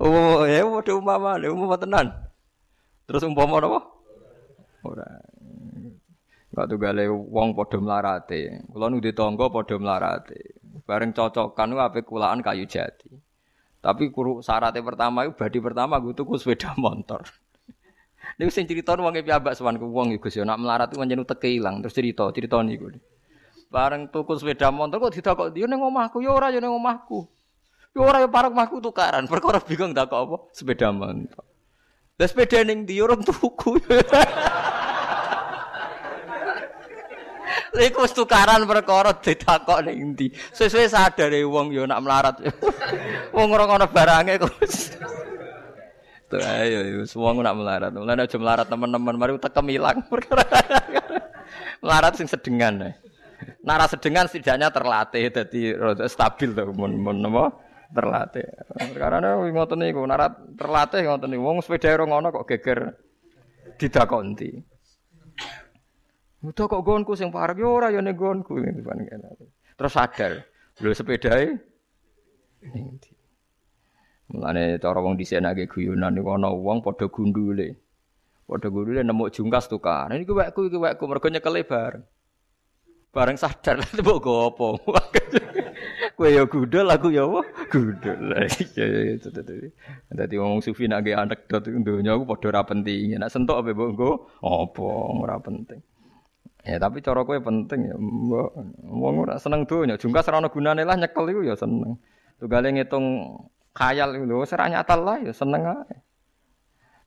Oh, ya padha umpama, lha umpama tenan. Terus umpama apa? Ora. Enggak tunggale wong padha mlarate. Kula nu ditangga padha mlarate. Bareng cocokan ape kulaan kayu jati. Tapi kuru syaratnya pertama itu badi pertama gue tuku sepeda *laughs* motor. Niku sing cerita wong e piyambak sowan ku wong Gus yo nak melarat ku pancen teke ilang terus cerita cerita niku. Bareng tuku sepeda motor kok ditakok dia ning omahku yo ora yo ning omahku. Yo ora yo parek mahku tukaran, perkara bingung tak apa sepeda motor. Lah sepeda ning ndi orang tuku. Iku wis tukaran perkara ditakok ning ndi. Sesuai sadar e wong yo nak melarat. *laughs* wong ora ngono barange kok. Tuh ayo semua nak melarat. Mulane aja melarat teman-teman, mari tekem ilang perkara. *laughs* melarat sing sedengan. Nara sedengan setidaknya terlatih jadi stabil tuh mun mun apa? Terlatih. Karena ngoten niku narat terlatih ngoten niku wong sepeda ora ngono kok geger didakonti. Udah kok gonku sing parek yo ora yo ning gonku Terus sadar, lho sepedae ning ndi. Mulane cara wong dhisik nake guyonan niku ana wong padha gundule. Padha gundule nemu jungkas tukar. Ini wekku iki wekku mergo nyekele bareng. Bareng sadar lha mbok gopo. *laughs* Kue ya gudel, aku ya apa? Gudel. *laughs* Iya iya tadi. Dadi ngomong sufi nak ge anekdot dunya aku padha ora penting. Nak sentok apa mbok nggo? Apa ora penting. Ya tapi cara kowe penting ya. Wong ora seneng donya, jungkas ora ana gunane lah nyekel iku ya seneng. Tugale ngitung khayal iku lho, ora nyata lah ya seneng ae.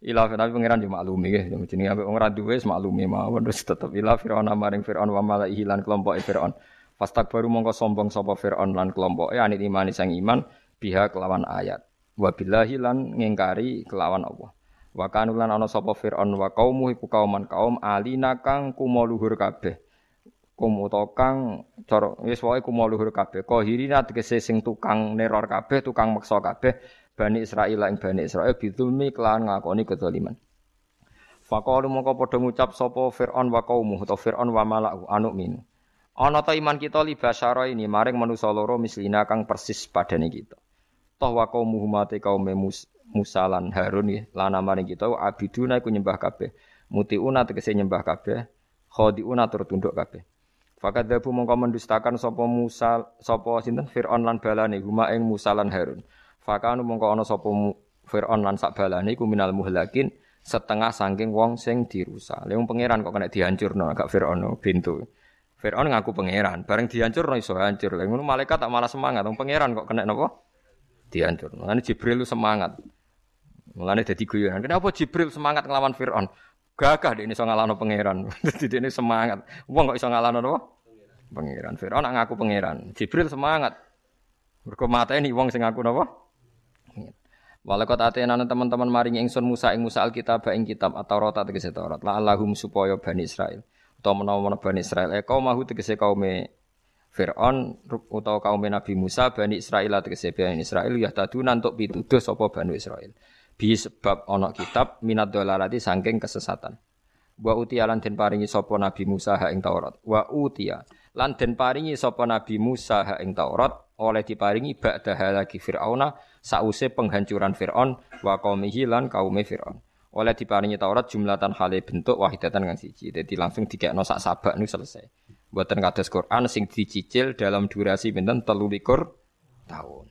Ilah tapi pangeran yo maklumi nggih, jenenge ambek wong ora duwe maklumi mawon terus ilah Firaun maring Firaun wa malaihi lan kelompok Firaun. Fastak baru mongko sombong sapa Fir'aun lan kelompoke anit imani sang iman biha kelawan ayat. Wa billahi lan ngingkari kelawan Allah. Wa kanu lan ana sapa Fir'aun wa kaumu iku kauman kaum alina kang kumo luhur kabeh. Kum kang cara wae kumo luhur kabeh. Qahirina tegese sing tukang neror kabeh, tukang meksa kabeh Bani Israil ing Bani Israil bidulmi kelawan ngakoni kedzaliman. Faqalu mongko padha ngucap sapa Fir'aun wa kaumu utawa Fir'aun wa mala'u anu minu. Ana ta iman kita li basyara ini maring manusa loro mislina kang persis padane kita. Toh wa kaum Muhammad kaum Musa lan Harun ya lan maring kita abiduna iku nyembah kabeh. Mutiuna tegese nyembah kabeh, khadiuna tur tunduk kabeh. Fakat dabu mongko mendustakan sapa Musa sapa sinten Firaun lan balane huma ing Musa lan Harun. Fakanu mongko ana sapa Firaun lan sak balane iku minal muhlakin setengah saking wong sing dirusak. Lha pangeran kok kena dihancurno agak Firaun bintu. Fir'aun ngaku pangeran, bareng dihancur no iso hancur. Lah ngono malaikat tak malah semangat, wong pangeran kok kena napa? Dihancur. Mulane Jibril lu semangat. Mulane dadi guyonan. Kenapa Jibril semangat ngelawan Fir'aun? Gagah dia ini iso ngalahno pangeran. *laughs* Dadi dia ini semangat. Wong kok iso ngalahno napa? Pangeran. Fir'aun ngaku pangeran. Jibril semangat. Mergo mateni wong sing ngaku napa? Walakot atena teman-teman maring ingsun Musa ing Musa Alkitab ing kitab atau rota tegese Taurat. La Allahum supaya Bani Israel utawa menawa Bani Israil. Eh kaum mahu tegese kaume Fir'aun utawa kaum Nabi Musa Bani Israil tegese Bani Israil ya taduna untuk pituduh sapa Bani Israil. Bi sebab ana kitab minat dolarati saking kesesatan. Wa utia lan den paringi sapa Nabi Musa ha ing Taurat. Wa utia lan den paringi sapa Nabi Musa ha ing Taurat oleh diparingi ba'da lagi Fir'auna sause penghancuran Fir'aun wa qaumihi lan kaume Fir'aun. Oleh diparingi Taurat jumlatan hale bentuk wahidatan kang siji. Jadi langsung dikekno sak sabak nu selesai. Buatan kados Quran sing dicicil dalam durasi pinten 13 tahun.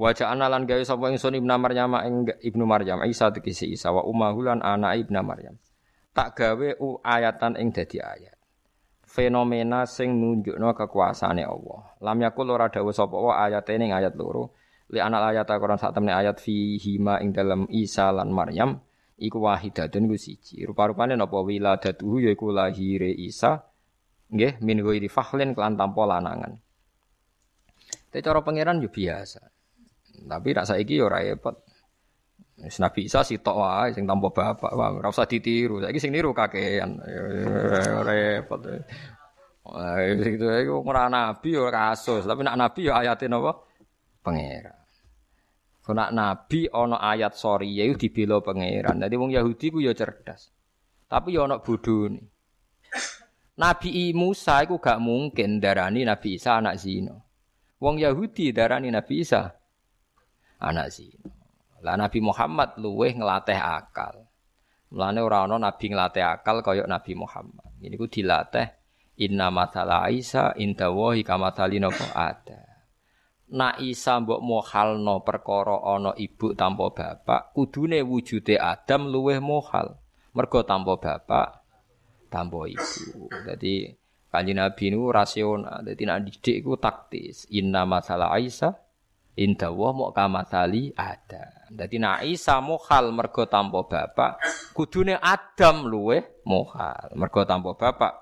Wajah analan gawe sapa ingsun Ibnu Maryam Ibnu Maryam Isa tegese Isa wa ummahu lan anak Ibnu Maryam. Tak gawe u ayatan ing dadi ayat. Fenomena sing nunjukno kekuasaane Allah. Lam yakul ora dawuh sapa wa ayate ning ayat loro. Li anak ayat Quran sak temne ayat fi hima ing dalam Isa lan Maryam iku wahidatun iku siji. Rupa-rupane napa wiladatuhu yaiku lahire Isa Nggih, min ghairi fakhlin kelan tanpa lanangan. Tapi cara pangeran yo biasa. Tapi rak saiki yo ora repot. Wis Nabi Isa sitok wae sing tanpa bapak, ora usah ditiru. Saiki sing niru kakean. Repot. Wah, itu ora nabi yo kasus, tapi nak nabi yo ayate napa? Pangeran. Kena nabi ana ayat sorry ya dibela pangeran. Dadi wong Yahudi ku yo cerdas. Tapi yo ana bodhone. Nabi Musa itu gak mungkin darani Nabi Isa anak zina. Wong Yahudi darani Nabi Isa anak zina. Lah Nabi Muhammad luweh ngelatih akal. Mulane ora ana nabi ngelatih akal kaya Nabi Muhammad. Ini ku dilatih inna matala Isa inda wahi kamathali napa ada. Nak Isa mbok mohalno perkara ana ibu tanpa bapak, kudune wujude Adam luweh mohal. Mergo tanpa bapak tanpa ibu. Jadi kanji Nabi ini rasional. Jadi nak didik itu taktis. Inna masalah Aisyah Indah wah mau kamatali ada. Jadi nak Isa mohal mergo tanpa bapak, kudune Adam luwe mohal mergo tanpa bapak,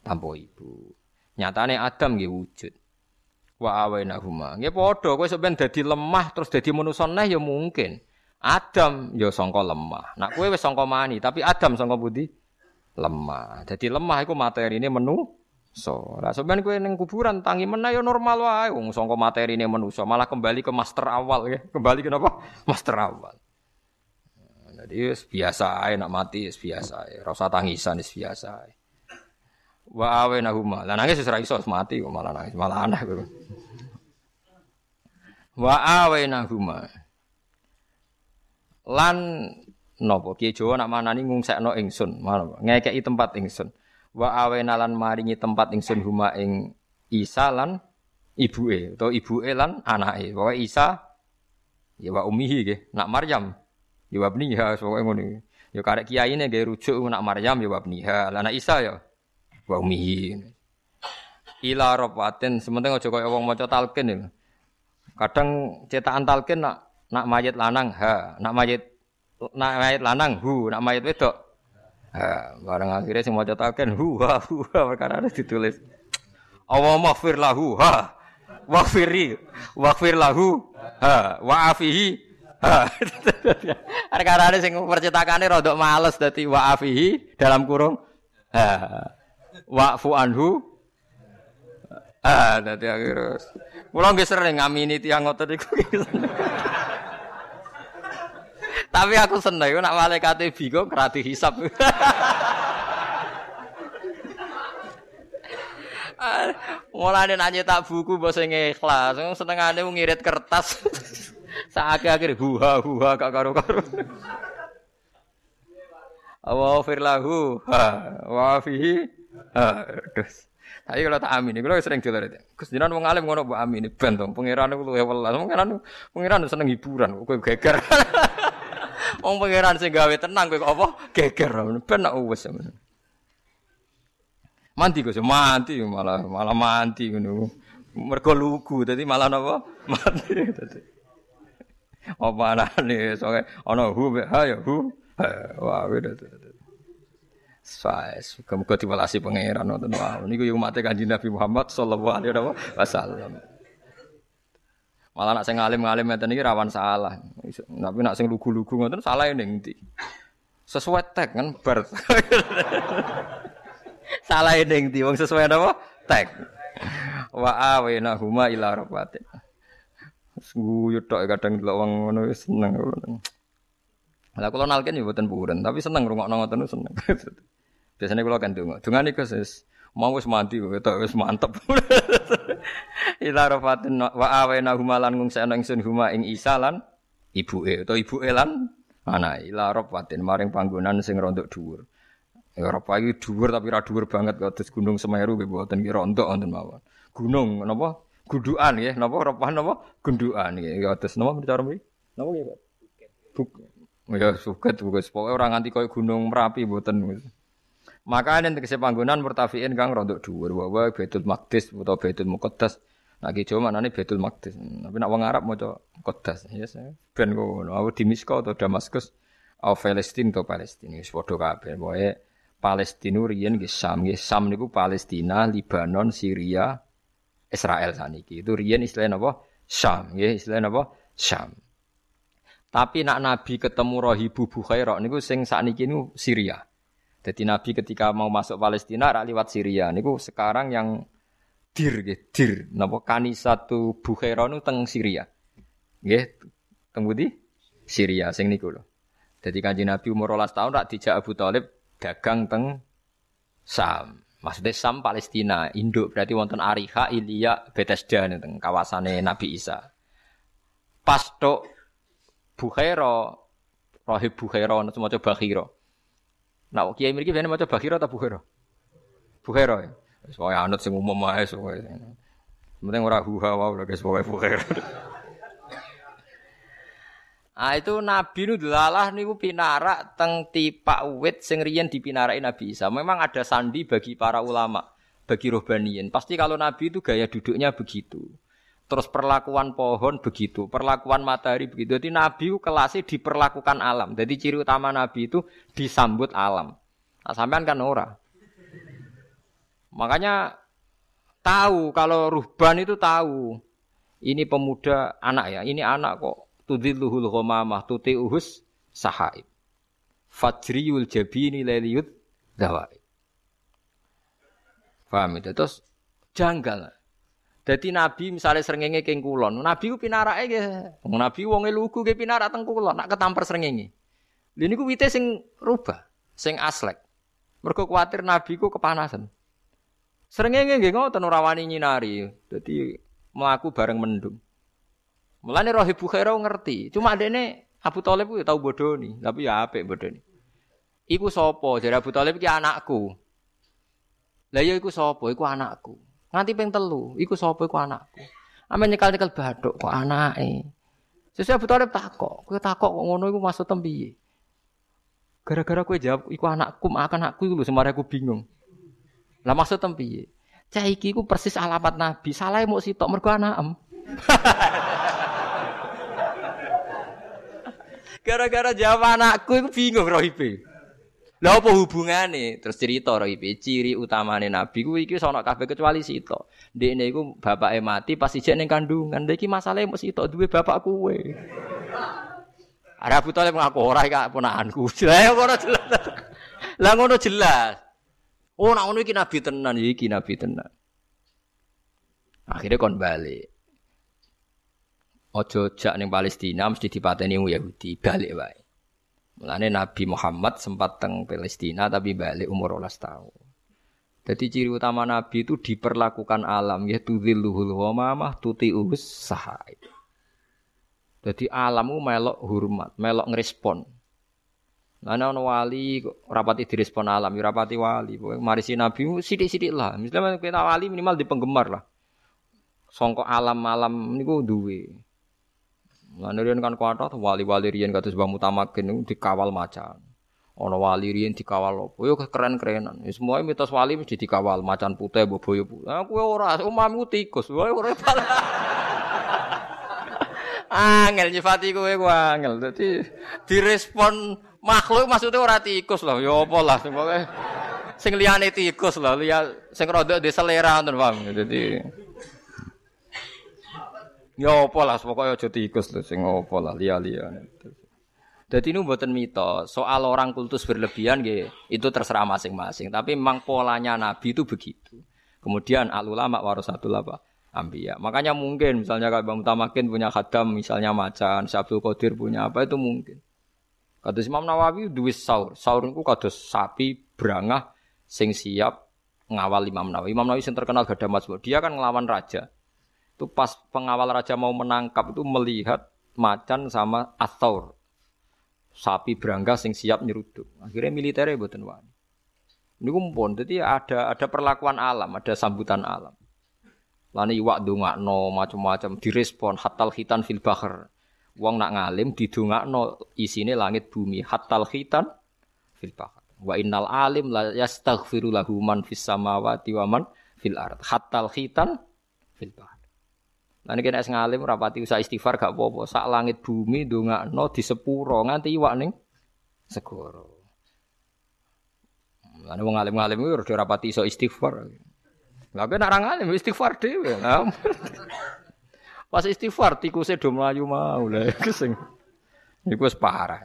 tanpa ibu. Nyatane Adam nggih wujud. Wa awaina huma. Nggih padha kowe sampeyan dadi lemah terus dadi manusa neh ya mungkin. Adam ya sangka lemah. Nak kowe wis sangka mani, tapi Adam sangka budi lemah. Jadi lemah materi ini menu so. Lah sampean kowe ning kuburan tangi meneh ya normal wae wong sangka materi ini so. malah kembali ke master awal ya. Kembali ke apa? *laughs* Master awal. Jadi biasa ae nak mati biasa ae. Ora usah tangisan biasa ae. Wa awe nahuma. Lah nangis wis ora iso mati kok malah nangis, malah aneh kok. Wa awe nahuma. Lan Napa Kiai Jawa nak manani ngungsekno ingsun, ngekeki tempat ingsun. Wa awena lan maringi tempat ingsun huma ing Isa lan ibuke utawa ibuke lan anake. Pokoke Isa ya wa ummihi nggih, nak Maryam ya wa bniha pokoke ngono. Ya karek kiyaine nggih rujuk nak Maryam ya wa bniha. Lah nak Isa ya wa ummihi. Ila rapaten sementing aja kaya wong maca talqin ya. Kadang cetakan talqin nak nak mayit lanang ha, nak mayit nak mayit lanang hu, nak mayit wedok. Ha, bareng akhirnya sing maca taken hu ha hu ha perkara ditulis. Allah maghfir lahu ha. Waghfiri waghfir lahu ha wa afihi ha. Perkara sing percetakane rodok males dadi wa afihi dalam kurung ha. Wa'fu anhu Ah, dadi akhirnya. Kula nggih sering ngamini tiyang ngoten iku. Tapi aku seneng nak malaikat bingung kerati hisap. Mulane nanya tak buku basa ikhlas, senengane ngirit kertas. Saake-akhir huha huha gak karo-karo. Wa firlahu wa fihi ha. Tapi kalau tak amin, kalau sering jalan itu. Kesedihan wong alim ngono bu amin, ben to. Pangeran iku luwe welas. Pangeran pangeran seneng hiburan, kowe geger. *laughs* Wong pangeran sing gawe tenang kowe kok apa? Geger ben nak wis. Mandi kok mati malah malah mati ngono. Mergo lugu dadi malah napa? *laughs* Mati dadi. Apa anane soke ana hu ha ya hu. Wah wis dadi. Sais, muga diwelasi pangeran wonten wau. Niku yo umat Kanjeng Nabi Muhammad sallallahu alaihi wasallam. Malah nak sing ngalim-ngalim ngeten iki rawan salah. Tapi nak sing lugu-lugu ngoten salah ning ndi? Sesuai tag kan bar. *laughs* salah ning ndi wong sesuai apa? Tag. Wa awena huma ila rabatin. Guyu tok kadang delok wong ngono seneng. Lah kula nalken ya mboten puren, tapi seneng rungokno ngoten seneng. *laughs* Biasanya kula kan donga. Donga niku wis mau wis mandi ketok wis mantep. *laughs* ila rafatin wa awena humalan ngung sena ingsun huma ing Isa lan ibuke utawa ibuke lan ana ila rafatin maring panggonan sing rondok dhuwur. Ya Eropa iki dhuwur tapi ra dhuwur banget kados Gunung Semeru nggih mboten ki rontok wonten mawon. Gunung napa? Gundukan nggih, napa Eropa napa? Gundukan nggih kados napa cara mriki? Napa nggih, Pak? Buk. Ya suket bukan pokoke ora nganti koyo Gunung Merapi mboten. Maka nek tegese panggonan murtafiin kang rontok dhuwur wa Baitul Maqdis utawa Baitul Muqaddas. Nah ki Jawa manane Baitul Maqdis. Tapi nek wong Arab maca Muqaddas. Ya yes, ben ngono. Aku di Misko atau Damaskus atau Palestina atau Palestina wis padha kabeh. Pokoke Palestina riyen nggih Sam, nggih Sam niku Palestina, Libanon, Syria, Israel saniki. Itu riyen istilahnya napa? Syam, nggih istilahnya napa? Syam. Tapi nak Nabi ketemu Rahibu Bukhairah niku sing sakniki niku Syria. Jadi Nabi ketika mau masuk Palestina rak liwat Syria niku sekarang yang dir nggih, dir napa kanisatu Bukhairah niku teng Syria. Nggih, teng di Syria sing niku lho. Jadi kanjeng Nabi umur 12 tahun rak dijak Abu Thalib dagang teng Sam. Maksudnya Sam Palestina, induk berarti wonten Ariha, Ilya, Bethesda teng kawasane Nabi Isa. Pas tok Bukhaira, Rahib Bukhaira ana maca Bakhira. Nah, kiai mriki biyen maca Bakhira ta Bukhaira? Bukhaira. Ya? Wis pokoke anut sing umum wae pokoke. Penting ora huha wae lho guys pokoke Bukhaira. Ah itu Nabi nu delalah niku pinarak teng tipak wit sing riyen dipinaraki Nabi Isa. Memang ada sandi bagi para ulama, bagi rohbaniyin. Pasti kalau Nabi itu gaya duduknya begitu. Terus perlakuan pohon begitu, perlakuan matahari begitu. Jadi Nabi kelasnya diperlakukan alam. Jadi ciri utama Nabi itu disambut alam. Nah, sampean kan ora. Makanya tahu kalau ruhban itu tahu. Ini pemuda anak ya, ini anak kok tudilluhul ghamamah uhus sahaib. Fajriyul jabini leliyut dawai. Paham itu? Terus janggal. Jadi Nabi misalnya serengenge keng kulon, Nabi ku pinarake nggih. Nabi wonge lugu ge pinarak teng kulon, nak ketampar serengenge. Lha niku wite sing rubah, sing aslek. Mergo kuwatir Nabi ku kepanasan. Serengenge nggih ngoten ora wani nyinari. Dadi mlaku bareng mendung. Mulane Rohib Bukhairah ngerti. Cuma adene Abu Thalib ku ya tau bodoni, tapi ya apik bodoni. Iku sapa? Jare Abu Thalib iki anakku. Lah ya iku sapa? Iku anakku. Nganti ping telu, iku sapa iku anakku. Ame nyekel-nyekel bathuk kok anake. Sesuk Abu Thalib takok, kowe takok kok ngono iku maksud piye? Gara-gara kowe jawab iku anakku, makan anakku iku lho semare aku bingung. Lah maksud piye? Cah iki ku persis alamat Nabi, salah mau sitok mergo anakem. *laughs* Gara-gara jawab anakku itu bingung rohibe. Lah apa hubungane? Terus cerita rohibe, ciri utamane Nabi ku iki sono kabeh kecuali sito. Ndekne iku bapake mati pas ijek ning kandungan. Lha iki masalahe mesti sito duwe bapak kuwe. *laughs* Ada Abu Thalib ngaku ora iki ponakanku. *laughs* Lah ngono jelas. Lah ngono jelas. Oh, nak ngono iki nabi tenan, iki nabi tenan. Akhirnya kon balik. Ojo jak ning Palestina mesti dipateni Yahudi, balik wae. Mulane Nabi Muhammad sempat teng Palestina tapi balik umur 12 tahun. Jadi ciri utama Nabi itu diperlakukan alam ya tudzilluhul ghamamah tuti'us sahai. Jadi alammu melok hormat, melok ngerespon. Lah ana wali rapati direspon alam, ya rapati wali. Mari si Nabi sithik-sithik lah. Misalnya kita wali minimal di penggemar lah. Songkok alam-alam niku duwe. Lan riyen kan kuatah wali-wali riyen kados Mbah Mutamakin dikawal macan. Ana wali riyen dikawal opo? Yo keren-kerenan. Wis semua mitos wali mesti dikawal macan putih mbok boyo. Nah, kowe ora, umammu tikus. Wae ora *laughs* Angel nyifati kowe ku angel. Dadi direspon makhluk maksudnya ora tikus loh. Ya apa lah pokoke sing liyane tikus loh, liya sing rada di selera ngoten paham. Dadi Ya apa lah pokoknya aja tikus lho sing apa lah. Jadi ini buatan mitos. Soal orang kultus berlebihan gitu, itu terserah masing-masing. Tapi memang polanya Nabi itu begitu. Kemudian al ulama warasatul apa? Ambiya. Makanya mungkin misalnya kalau Bang Mutamakin punya khadam misalnya macan, Sabtu Qadir punya apa itu mungkin. Kata Imam Nawawi duwis saur. Saur itu kados sapi berangah sing siap ngawal Imam Nawawi. Imam Nawawi sing terkenal gada mazmur. Dia kan ngelawan raja. Itu pas pengawal raja mau menangkap itu melihat macan sama athaur. Sapi berangga sing siap nyeruduk. Akhirnya militernya buatan wani. Ini kumpul, jadi ada ada perlakuan alam, ada sambutan alam. Lani iwak no macam-macam direspon hatal khitan fil bahr. Wong nak ngalim no isine langit bumi hatal khitan fil bahr. Wa innal alim la yastaghfiru lahu man fis samawati wa man fil ard. Hatal khitan fil bahr. Lah nek nek ngalim rapati usah istighfar gak apa-apa. Sak langit bumi no di sepuro nganti iwak ning segoro. Lah wong alim-alim kuwi ora rapati iso istighfar. Lah kok nek alim istighfar dhewe. Pas istighfar tikuse do mlayu mau lha sing iku wis parah.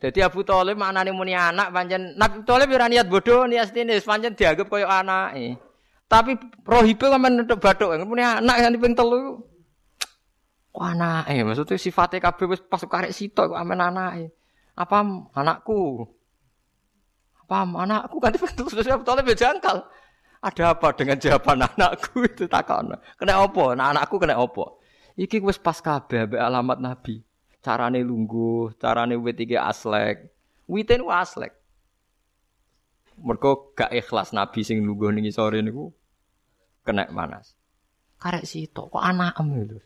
Jadi Abu Thalib maknane muni anak pancen Nabi Thalib ora niat bodoh niat ini pancen dianggap koyo anake. Tapi rohibe kan nutuk bathuk muni anak yang ping telu. Kok anake maksudnya sifatnya kabeh wis pas karek sitok kok amen anake. Apa anakku? Paham anakku kan Abu Thalib ya jangkal. Ada apa dengan jawaban *laughs* anakku itu takon. Kena opo? Nah anakku kena opo? Iki wis pas kabeh ambek alamat Nabi. Carane lungguh, carane wit iki aslek. Wite niku aslek. Mergo gak ikhlas Nabi sing lungguh ning sore niku kena manas. Karek sitok kok anakem lho.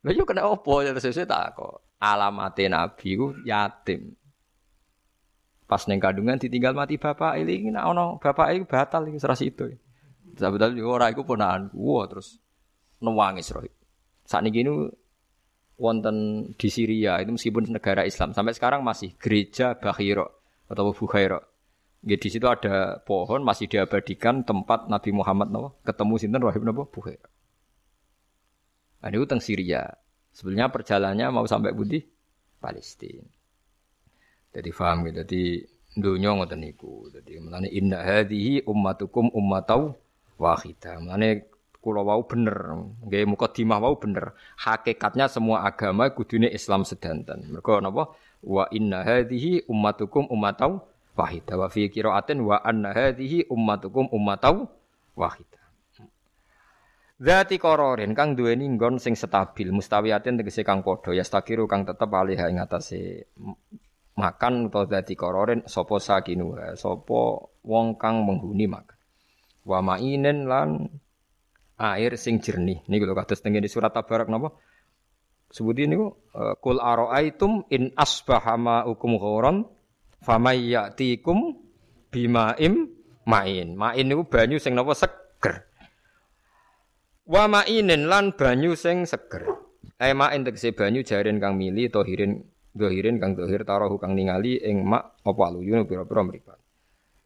Lah yo kena opo ya terus tak kok. Alamate Nabi ku yatim. Pas neng kandungan ditinggal mati bapak ini nak ono bapak ini batal iki serasi itu. Sebetulnya juga orang itu ponakan gua terus nuwangis roh. Saat ini ini wonten di Syria itu meskipun negara Islam sampai sekarang masih gereja Bahiro atau Bukhairo. Ya, di situ ada pohon masih diabadikan tempat Nabi Muhammad nawa, ketemu sinten Rahib napa Bukhairo. Nah, itu teng Syria. Sebenarnya perjalanannya mau sampai Budi Palestina. Jadi paham gitu. Jadi dunia ngoten niku. Jadi mulane inna hadhihi ummatukum ummatau wahidah. Mulane kula wau bener, nggih mukadimah wau bener. Hakikatnya semua agama kudune Islam sedanten. Mergo napa? Wa inna hadhihi ummatukum ummatau wahidah. Wa fi qiraatin wa anna hadhihi ummatukum ummatau wahidah. Zati kororin kang duweni nggon sing stabil mustawiyatin tegese kang padha ya stakiru kang tetep alih ing atase makan atau dadi kororen sopo sakinu sopo wong kang menghuni makan wa mainen lan air sing jernih niku lho kados teng surat tabarak napa sebuti niku uh, kul araaitum in asbaha ma'ukum ghoran famay ya'tikum bimaim main main niku banyu sing napa seger wa mainen lan banyu sing seger eh main tegese banyu jaren kang mili tohirin Dohirin kang dohir taruh kang ningali ing mak apa aluyun pira-pira mripat.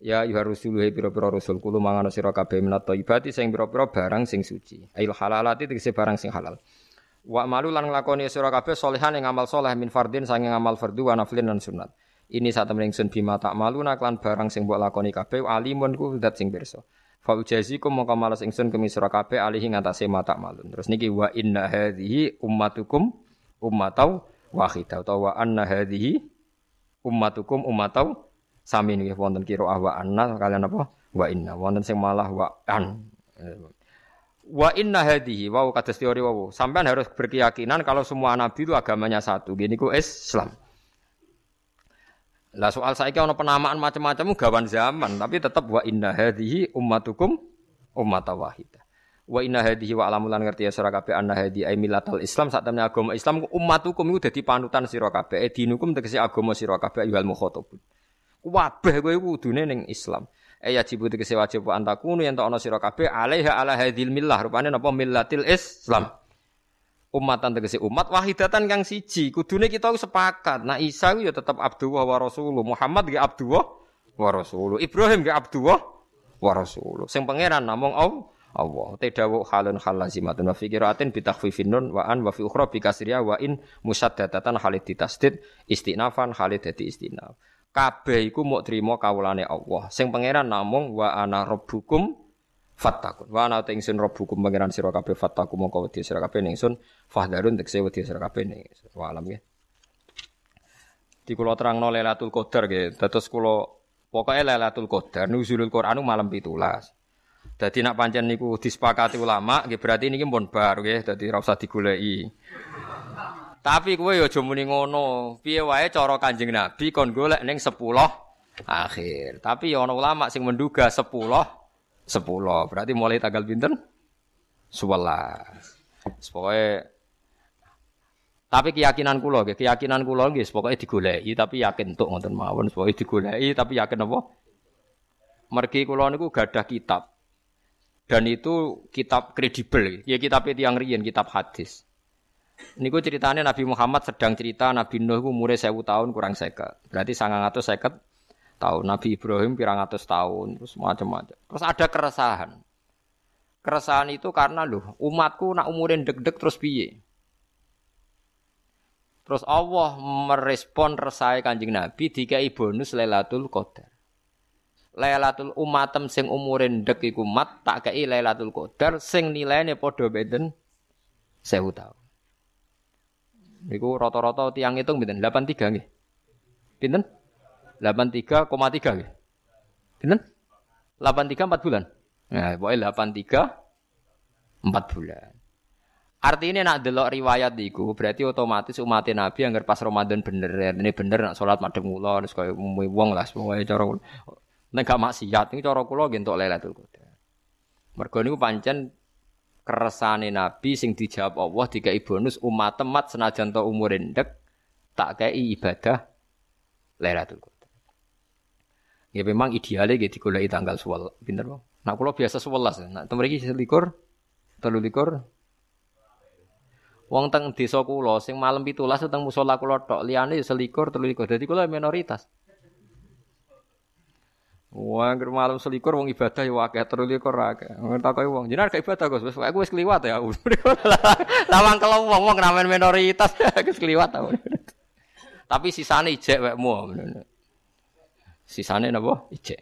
Ya yuha rusuluhe pira-pira rasul kulo mangan sira kabeh minat thayyibati sing pira-pira barang sing suci. Ail halalati tegese barang sing halal. Wa malu lan nglakoni sira kabeh solehan ing amal soleh min fardin sanging amal fardu wa naflin lan sunat. Ini saat temen bima tak malu naklan barang sing mbok lakoni kabeh alimun ku dat sing pirsa. Fa ujazikum mongko malas ingsun kemi sira kabeh alihi ngatasé mata malun. Terus niki wa inna hadhihi ummatukum ummatau wahidah utawa anna hadhihi ummatukum ummatau sami nggih wonten kira wa anna kalian apa? Wa inna. Wonten sing malah wa an. Wa inna hadhihi wow kados teori wow sampean harus berkeyakinan kalau semua nabi itu agamanya satu. Gini ku Islam lah soal saya ono penamaan macam-macam gawan zaman tapi tetap wa inna hadhihi ummatukum ummata wahidah Wa inna hadhihi wa alamulan ngerti ya sira kabeh anna hadhi ay millatal Islam sak temne agama Islam ummatukum iku dadi panutan sira kabeh e dinukum tegese agama sira kabeh ayyuhal mukhatabun. Kabeh kowe kudune ning Islam. E ya jibu tegese wajib antakunu yen ana sira kabeh alaiha ala hadhil millah rupane napa millatil Islam. Umatan tegese umat wahidatan kang siji. Kudune kita sepakat. Nah Isa ya tetap Abdullah wa Rasulullah. Muhammad ge Abdullah wa Rasulullah. Ibrahim ge Abdullah wa Rasulullah. Sing pangeran namung Allah. Allah. Tedawu halun hal lazimatun wa fi qiraatin bi takhfifin nun wa an wa fi ukhra bi kasriya wa in musaddadatan halid ditasdid istinafan halid dadi istinaf. kabeh iku mau trimo kawulane Allah. Sing pangeran namung wa ana rabbukum fattakun. Wa ana ingsun rabbukum pangeran sira kabeh fattakum mongko wedi sira kabeh ningsun fahdarun tekse wedi sira kabeh ning. Wa alam ya. Di kula terangno Lailatul Qadar nggih. Dados kula pokoke Lailatul Qadar nuzulul Quran malam 17. Dadi nak pancen niku disepakati ulama nggih berarti niki pun bar nggih dadi ora usah digoleki. Tapi kowe ya aja muni ngono. Piye wae cara Kanjeng Nabi kon golek ning 10 akhir. Tapi ya ana ulama sing menduga 10 10. Berarti mulai tanggal pinten? 11. Pokoke tapi keyakinan kula nggih, keyakinan kula nggih pokoke digoleki tapi yakin entuk ngoten mawon, pokoke digoleki tapi yakin apa? Mergi kula niku gadah kitab. Dan itu kitab kredibel, ya kitab itu yang riyen, kitab hadis. Niku ceritanya Nabi Muhammad sedang cerita Nabi Nuh ku umure 1000 tahun kurang seket. Berarti seket tahun. Nabi Ibrahim pirang atus tahun, terus macam-macam. Terus ada keresahan. Keresahan itu karena loh, umatku nak umurin deg-deg terus piye? Terus Allah merespon resai Kanjeng Nabi dikai bonus Lailatul Qadar. Lailatul umatem sing umurin dek iku mat tak kei Lailatul Qadar sing nilainya padha beden 1000 tahun. Niku rata-rata tiang hitung pinten? 83 nggih. Pinten? 83,3 nggih. Pinten? 83 4 bulan. Nah, pokoknya 83 4 bulan. Artinya nak delok riwayat iku berarti otomatis umat Nabi yang pas Ramadan bener ini bener nak sholat madem kula terus kaya wong lah pokoke cara nek gak maksiat ini cara kula nggih entuk Lailatul Qadar. Mergo niku pancen keresane Nabi sing dijawab Allah dikai bonus umat temat senajan to umur endek tak kei ibadah Lailatul Qadar. Ya memang idealnya gitu digoleki tanggal suwal, pinter bang. Nah kalau biasa sewelas, nah temen iki selikur, telu likur. Wong teng desa kula sing malam 17 teng musala kula tok, liyane selikur, telu likur. Dadi kula minoritas. Wah, ger malam selikur wong ibadah ya akeh terus likur akeh. Takoki wong, jenengan gak ibadah Gus, wis aku wis kliwat ya. *laughs* Lawang kalau wong wong ramen minoritas *laughs* wis kliwat ta. Tapi sisane ijek wekmu. Sisane napa? Ijek.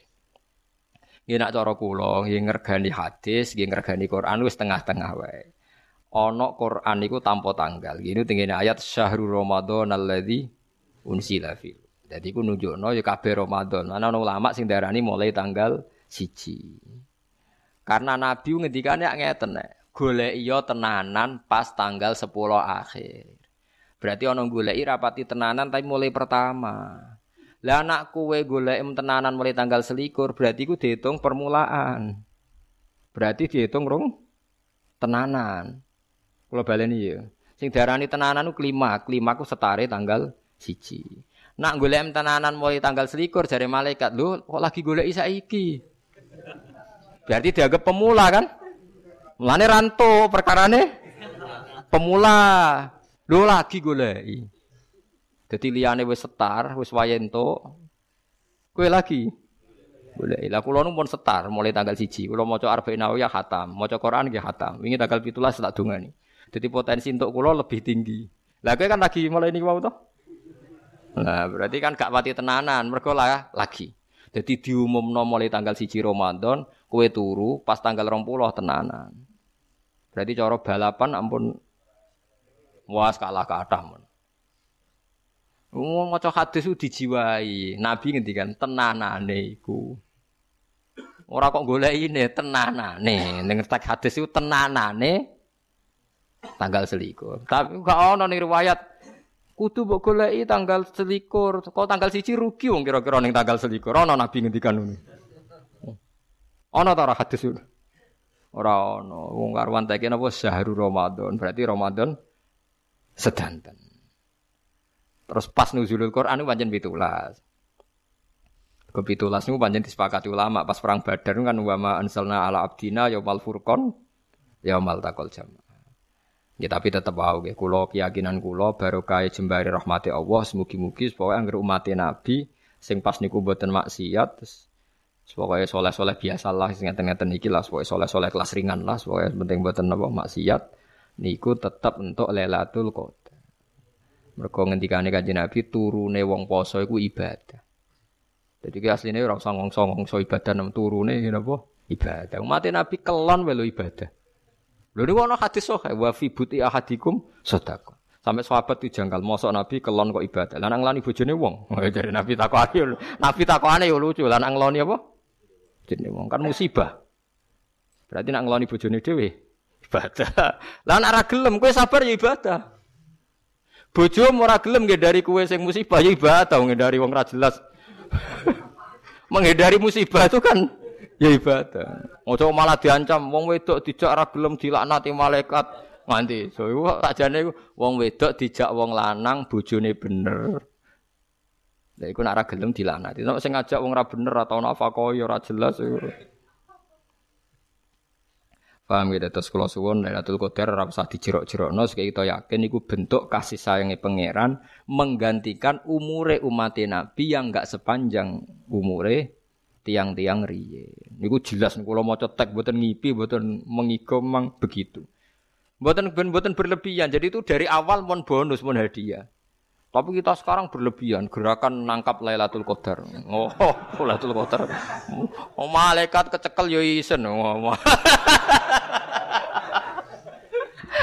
Nggih nak cara kula, nggih ngergani hadis, nggih ngergani Quran wis tengah-tengah wae. Ana Quran niku tanpa tanggal. Gini tengene ayat syahrul ramadan alladzi unsila. Jadi ku nunjukno ya kabeh Ramadan. Ana ulama sing darani mulai tanggal siji. Karena Nabi ngendikane ngeten nek golek iya tenanan pas tanggal 10 akhir. Berarti ana goleki rapati tenanan tapi mulai pertama. Lah anak kowe golek tenanan mulai tanggal selikur berarti ku dihitung permulaan. Berarti dihitung rong tenanan. Kalau baleni ya. Sing darani tenanan ku kelima, kelima ku setare tanggal siji. Nak golek tenanan mulai tanggal selikur jari malaikat, lu kok lagi golek iki? Berarti dianggap pemula kan? Mulane ranto perkarane pemula. Lu lagi golek. Jadi liane wis setar, wis wayento. Kowe lagi boleh. Lah kula pun setar mulai tanggal siji. Kula maca Arba'in ya khatam, maca Quran nggih khatam. Wingi tanggal 17 tak dongani. Jadi potensi untuk kula lebih tinggi. Lah kowe kan lagi mulai niku wau toh? Nah, berarti kan gak pati tenanan, mergo lah lagi. Jadi diumumno mulai tanggal siji Ramadan, kue turu pas tanggal 20 tenanan. Berarti cara balapan ampun was kalah kathah mun. Wong maca hadis ku dijiwai. Nabi ngendikan tenanane iku. Ora kok golekine tenanane. Ning tek hadis iku tenanane tanggal selikur. Tapi gak ono ning riwayat Kudu mbok goleki tanggal selikur. Kok tanggal siji rugi wong kira-kira ning tanggal selikur. Ana nabi ngendikan ngono. Ana ta hadis itu? Ora ana. Wong karuan teke napa syahrul Ramadan. Berarti Ramadan sedanten. Terus pas nuzulul Quran itu pancen 17. Ke 17 niku disepakati ulama pas perang Badar kan wa ma ansalna ala abdina yaumal furqan yaumal taqal jama. Ya tapi tetap wow, ya. Kulo keyakinan baru kaya jembari rahmati Allah. Semugi-mugi supaya angger umat Nabi sing pas niku buatan maksiat pokoknya soleh-soleh biasa lah sing ngeten-ngeten iki lah pokoknya soleh-soleh kelas ringan lah pokoknya penting buatan apa maksiat niku tetap untuk Lailatul Qadar. Mergo ngendikane Kanjeng Nabi turune wong poso iku ibadah. Jadi ki asline ora usah ngongso-ngongso ibadah nang turune napa? Ibadah. Umat Nabi kelon wae ibadah. Lho niku ana hadis sahih wa fi buti ahadikum sedekah. Sampai sahabat itu janggal, mosok Nabi kelon kok ibadah. Lanang lani bojone wong. *laughs* Jadi Nabi takokane Nabi takokane yo lucu, lanang ngloni apa? Jenenge wong kan musibah. Berarti nak ngloni bojone dhewe ibadah. *laughs* Lah nek ora gelem kowe sabar ya ibadah. Bojo ora gelem dari kowe sing musibah. Ya ibadah dari wong ra jelas. *laughs* Menghindari musibah itu kan ya ibadah. Ojo malah diancam wong wedok dijak ora gelem dilaknati malaikat. Nganti so iku sakjane wong wedok dijak wong lanang bojone bener. Lha iku nek ora gelem dilaknati. Nek sing ngajak wong ora bener atau nafakah ya ora jelas iku Paham gitu, terus kalau suwon Lailatul Qadar ora usah dijerok-jerokno supaya kita yakin iku bentuk kasih sayangnya pangeran menggantikan umure umat Nabi yang enggak sepanjang umure tiang-tiang riye. Niku jelas kalau mau cetek buatan ngipi, buatan mengigomang begitu. Buatan buatan berlebihan. Jadi itu dari awal mon bonus mon hadiah. Tapi kita sekarang berlebihan gerakan nangkap Lailatul Qadar. Oh, *laughs* Lailatul Qadar. Oh, malaikat kecekel yo isen. Oh, *laughs*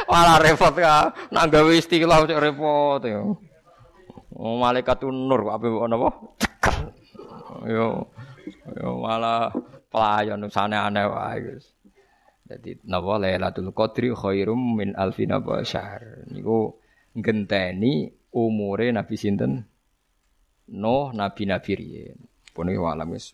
Malah repot ya. Nak gawe istilah repot ya. Oh, malaikat nur apa napa? Cekel. Yo yo malah pelayan sana aneh wae guys. Jadi napa Lailatul Qadri khairum min alfina syahr. Niku ngenteni umure Nabi sinten? Nuh nabi-nabi riyen. Pun walam wis